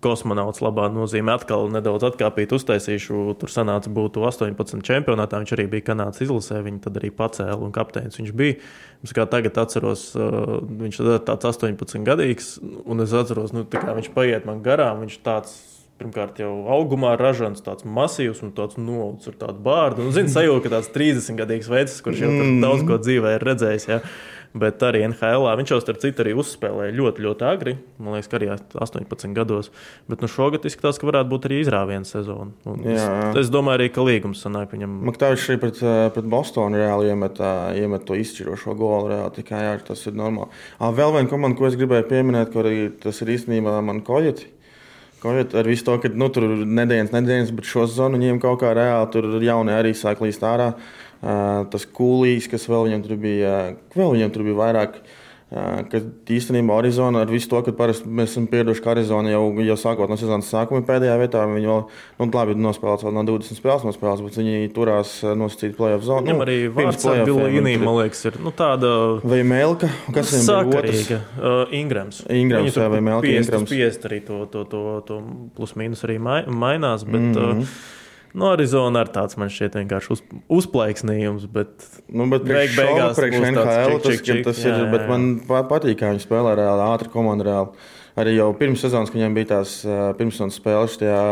B: kosmonauts labā nozīmē. Atkal nedaudz atkāpīt, uztaisīšu. Tur sanāca būt 18 čempionātā. Viņš arī bija Kanādas izlasē. Viņu tad arī pacēla un kapteinis viņš bija. Es kā tagad atceros, viņš ir tāds 18 gadīgs. Un es atceros, nu, kā viņš paiet man garām. Viņš tāds pirmkārt jau augumā ražants, tāds masīvs un tāds noaudzis ar tādu bārdu. Un, zini, sajūta, ka tāds 30 gadīgs veids, kurš jau mm. daudz ko dzīvē ir redzējis. Ja bet arī NHL. Viņš jau starp citu arī uzspēlēja ļoti, ļoti agri. Man liekas, ka arī 18 gados. Bet nu, šogad izskatās, ka varētu būt arī izrāviena sezona. Es, es domāju, arī ka līgums sanāk viņam.
C: Maktāvis arī pret, pret Bostonu reāli iemet, iemet to izšķirošo golu. Reāli, tikai jā, tas ir normāli. Vēl viena komanda, ko es gribēju pieminēt, kur tas ir īstenībā man koļeti. Kaut ar visu to, ka nu, tur nedēļas, nedēļas, bet šo zonu viņiem kaut kā reāli tur jauni arī sāk līst ārā. Uh, tas kūlīs, kas vēl viņam tur bija, vēl viņam tur bija vairāk. Kad īstenībā Arizona ar visu to, ka mēs esam pieraduši, ka Arizona jau, jau sākot no sezonas sākuma pēdējā vietā, viņi vēl, nu, labi, nospēlēts vēl no 20 spēles nospēlēts, bet viņi turās nosacīt playoff zonu.
B: Viņam nu, arī vārds Vilīnī, man liekas, ir, nu, tāda.
C: Vai Melka, kas
B: viņam ir otrs? Uh, Ingrams.
C: Ingrams, jā, vai Melka.
B: 50, Ingrams. 50 arī to, to, to, to plus mīnus arī mainās, bet. Mm -hmm. uh, No nu, Arizona ar tāds man šķiet vienkārši uz, uzplaiksnījums, bet,
C: nu, bet beig, beigās priekš NHL čik, tas, čik, tas jā, ir, jā, bet jā. man patīk, kā viņi spēlē reāli, ātri komanda reāli. Arī jau pirms sezonas, kad viņiem bija tās pirmssezonas spēles, tajā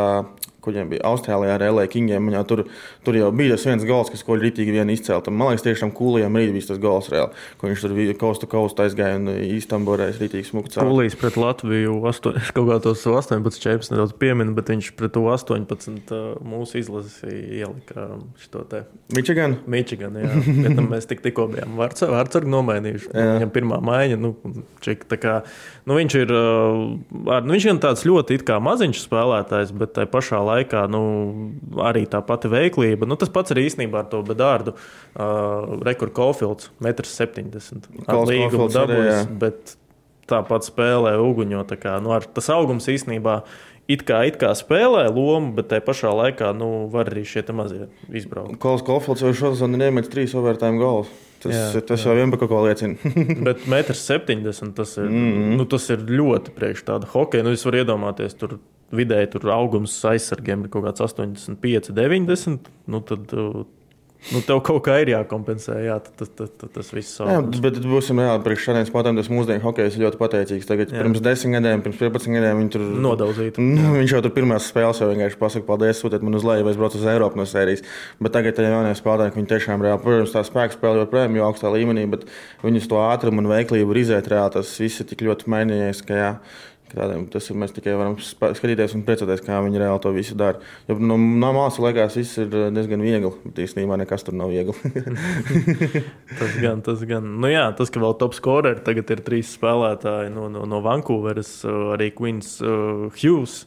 C: kuriem bija Austrālijā ar LA Kingiem. Tur, tur jau bija tas viens gols, kas ko rītīgi vien izcēlta. Man liekas, tiešām kūlijam rīt bija tas gols reāli, ko viņš tur bija kaustu kaustu aizgāja un īstenībā varēja rītīgi smukts.
B: Kūlīs pret Latviju 8, *laughs* kaut kā tos 18 čempions nedaudz piemina, bet viņš pret to 18 mūsu izlasi ielika šo te.
C: Michigan?
B: Michigan, jā. *laughs* Pēc mēs tik, tikko bijām vārdsargu nomainījuši. Viņam pirmā maiņa, nu, čik, tā kā, nu viņš ir, nu, viņš ir tāds ļoti it kā maziņš spēlētājs, bet tai pašā laikā laikā nu, arī tā pati veiklība. Nu, tas pats arī īstenībā ar to bedārdu. Uh, Rekords Kofilds, 1,70 m. Ar līgumu dabūjis, bet tāpat spēlē uguņo. Tā kā, nu, tas augums īstenībā it kā, it kā spēlē lomu, bet tajā pašā laikā nu, var arī šie mazie izbraukt.
C: Kols Kofilds jau šodien iemet trīs overtime goals. Tas, jā, tas jā. jau vien par kaut ko liecina. *laughs*
B: bet 1,70 m tas, ir, mm -hmm. nu, tas ir ļoti priekš tāda hokeja. Nu, es varu iedomāties, tur vidēji tur augums aizsargiem ir kaut kāds 85, 90. Nu, tad, uh, Nu, tev kaut kā ir jākompensē, jā, tas, tas, tas, tas viss ir. Jā,
C: bet būsim reāli priekš šādiem spēlētājiem. Tas mūsdienu hokejs ir ļoti pateicīgs. Tagad, jā. pirms desmit gadiem, pirms 15 gadiem viņi tur
B: nodaudzīja.
C: Nu, viņš jau tur pirmās spēles jau vienkārši pasakā, paldies, sūtiet man uz leju, vai es braucu uz Eiropu no sērijas. Bet tagad tie jaunie spēlētāji, viņi tiešām reāli, protams, tā spēka spēlē joprojām jau augstā līmenī, bet viņus to ātrumu un veiklību ir izēt reāli. Tas viss ir tik ļoti mainījies, ka jā. Tādiem, tas ir mēs tikai varam skatīties un priecāties, kā viņi reāli to visu dara. Jo no, no malas liekas, viss ir eh, diezgan viegli, bet īstenībā nekas tur nav viegli. *laughs*
B: tas gan, tas gan. Nu jā, tas, ka vēl top scoreri tagad ir trīs spēlētāji no, no, no Vancouveras, arī Queens uh, Hughes.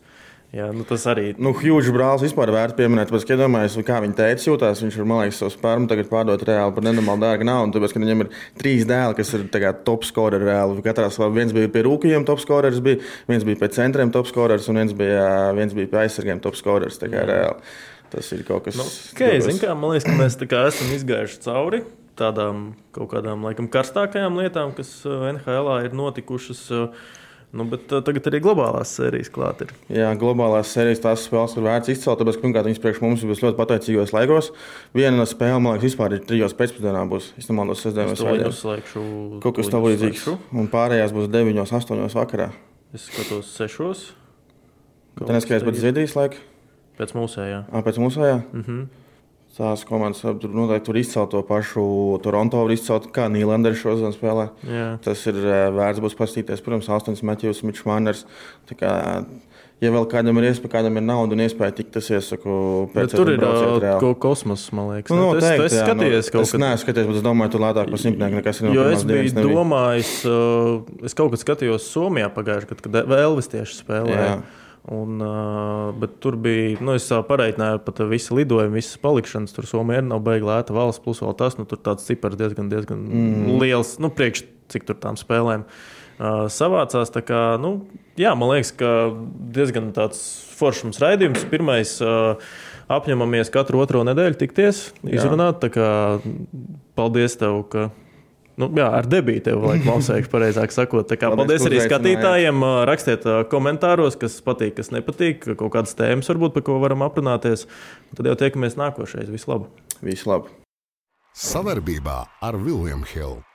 B: Jā, nu tas arī.
C: Nu, Hjūģis brālis vispār vērts pieminēt, tāpēc, ka iedomājieties, kā viņa teica, jūtās. Viņš ir, man liekas, savu spermu tagad pārdot reāli par nenormāli dārgu naudu. Tāpēc, ka viņam ir trīs dēli, kas ir top scoreri reāli. Katrā savā viens bija pie rūkījiem top scoreris, bija, viens bija pie centriem top scoreris un viens bija, viens bija pie aizsargiem top scoreris. Tā kā reāli. Tas ir kaut kas
B: Nu, okay, zin, kā, man liekas, ka mēs kā esam izgājuši cauri tādām kaut kādām laikam, karstākajām lietām, kas NHL ir notikušas. uh, Nu, bet uh, tagad arī globālās sērijas klāt ir.
C: Jā, globālās sērijas tās spēles ir vērts izcelt, tāpēc, ka pirmkārt viņas priekš mums būs ļoti pateicīgos laikos. Viena spēle, man liekas, vispār ir trijos pēcpusdienā būs. Es domāju, tas
B: Es
C: sestdienas
B: to
C: vai
B: uzslēgšu.
C: kaut kas tam līdzīgs. Un pārējās būs 9, 8 vakarā.
B: Es skatos sešos.
C: Tā neskaidrs pēc Zviedrijas laika,
B: Pēc mūsējā.
C: Ā, pēc mūsējā.
B: Mm -hmm.
C: Tās komandas tur noteikti tur izcelt to pašu Toronto, var izcelt kā Nīlanders šodien spēlē.
B: Jā.
C: Tas ir ā, vērts būs paskatīties. Protams, Austins Matjūs, Mičs Manners. Kā, Ja vēl kādam ir iespēja, kādam ir nauda un iespēja tikt, tas iesaku
B: Bet
C: pēc
B: tur ir
C: brauciet
B: uh,
C: reāli.
B: kaut kas kosmos, man liekas.
C: Nu,
B: ne?
C: noteikti,
B: esi
C: jā,
B: skatījies
C: nu,
B: kaut
C: es
B: kad.
C: neesmu skatījies, bet es domāju, tur lētāk par simtnieku ir.
B: Jo
C: pirmās
B: es biju domājis, uh, es kaut kad skatījos Somijā pagājušajā gadā, kad Elvis tieši spēlēja.
C: Jā.
B: Un, bet tur bija, nu, es tā pareitināju, pat visi lidojumi, visas palikšanas. Tur Somija arī nav baigta lēta valsts, plus vēl tas, nu, tur tāds cipars diezgan, diezgan mm. liels, nu, priekš cik tur tām spēlēm. Uh, savācās. tā Kā, nu, jā, man liekas, ka diezgan tāds foršs raidījums. Pirmais uh, apņemamies katru otro nedēļu tikties, izrunāt. tā Kā, paldies tev! Ka, Nu, jā, ar debītu tev vajag klausīties, pareizāk sakot. Tā kā,
C: Paldies,
B: paldies, arī skatītājiem. Rakstiet komentāros, kas patīk, kas nepatīk, kaut kādas tēmas, varbūt, par ko varam aprunāties. Un Tad jau tiekamies nākošais. Vislabāk!
C: Visu labu!
A: Savarbībā ar Vilniņu Hildu.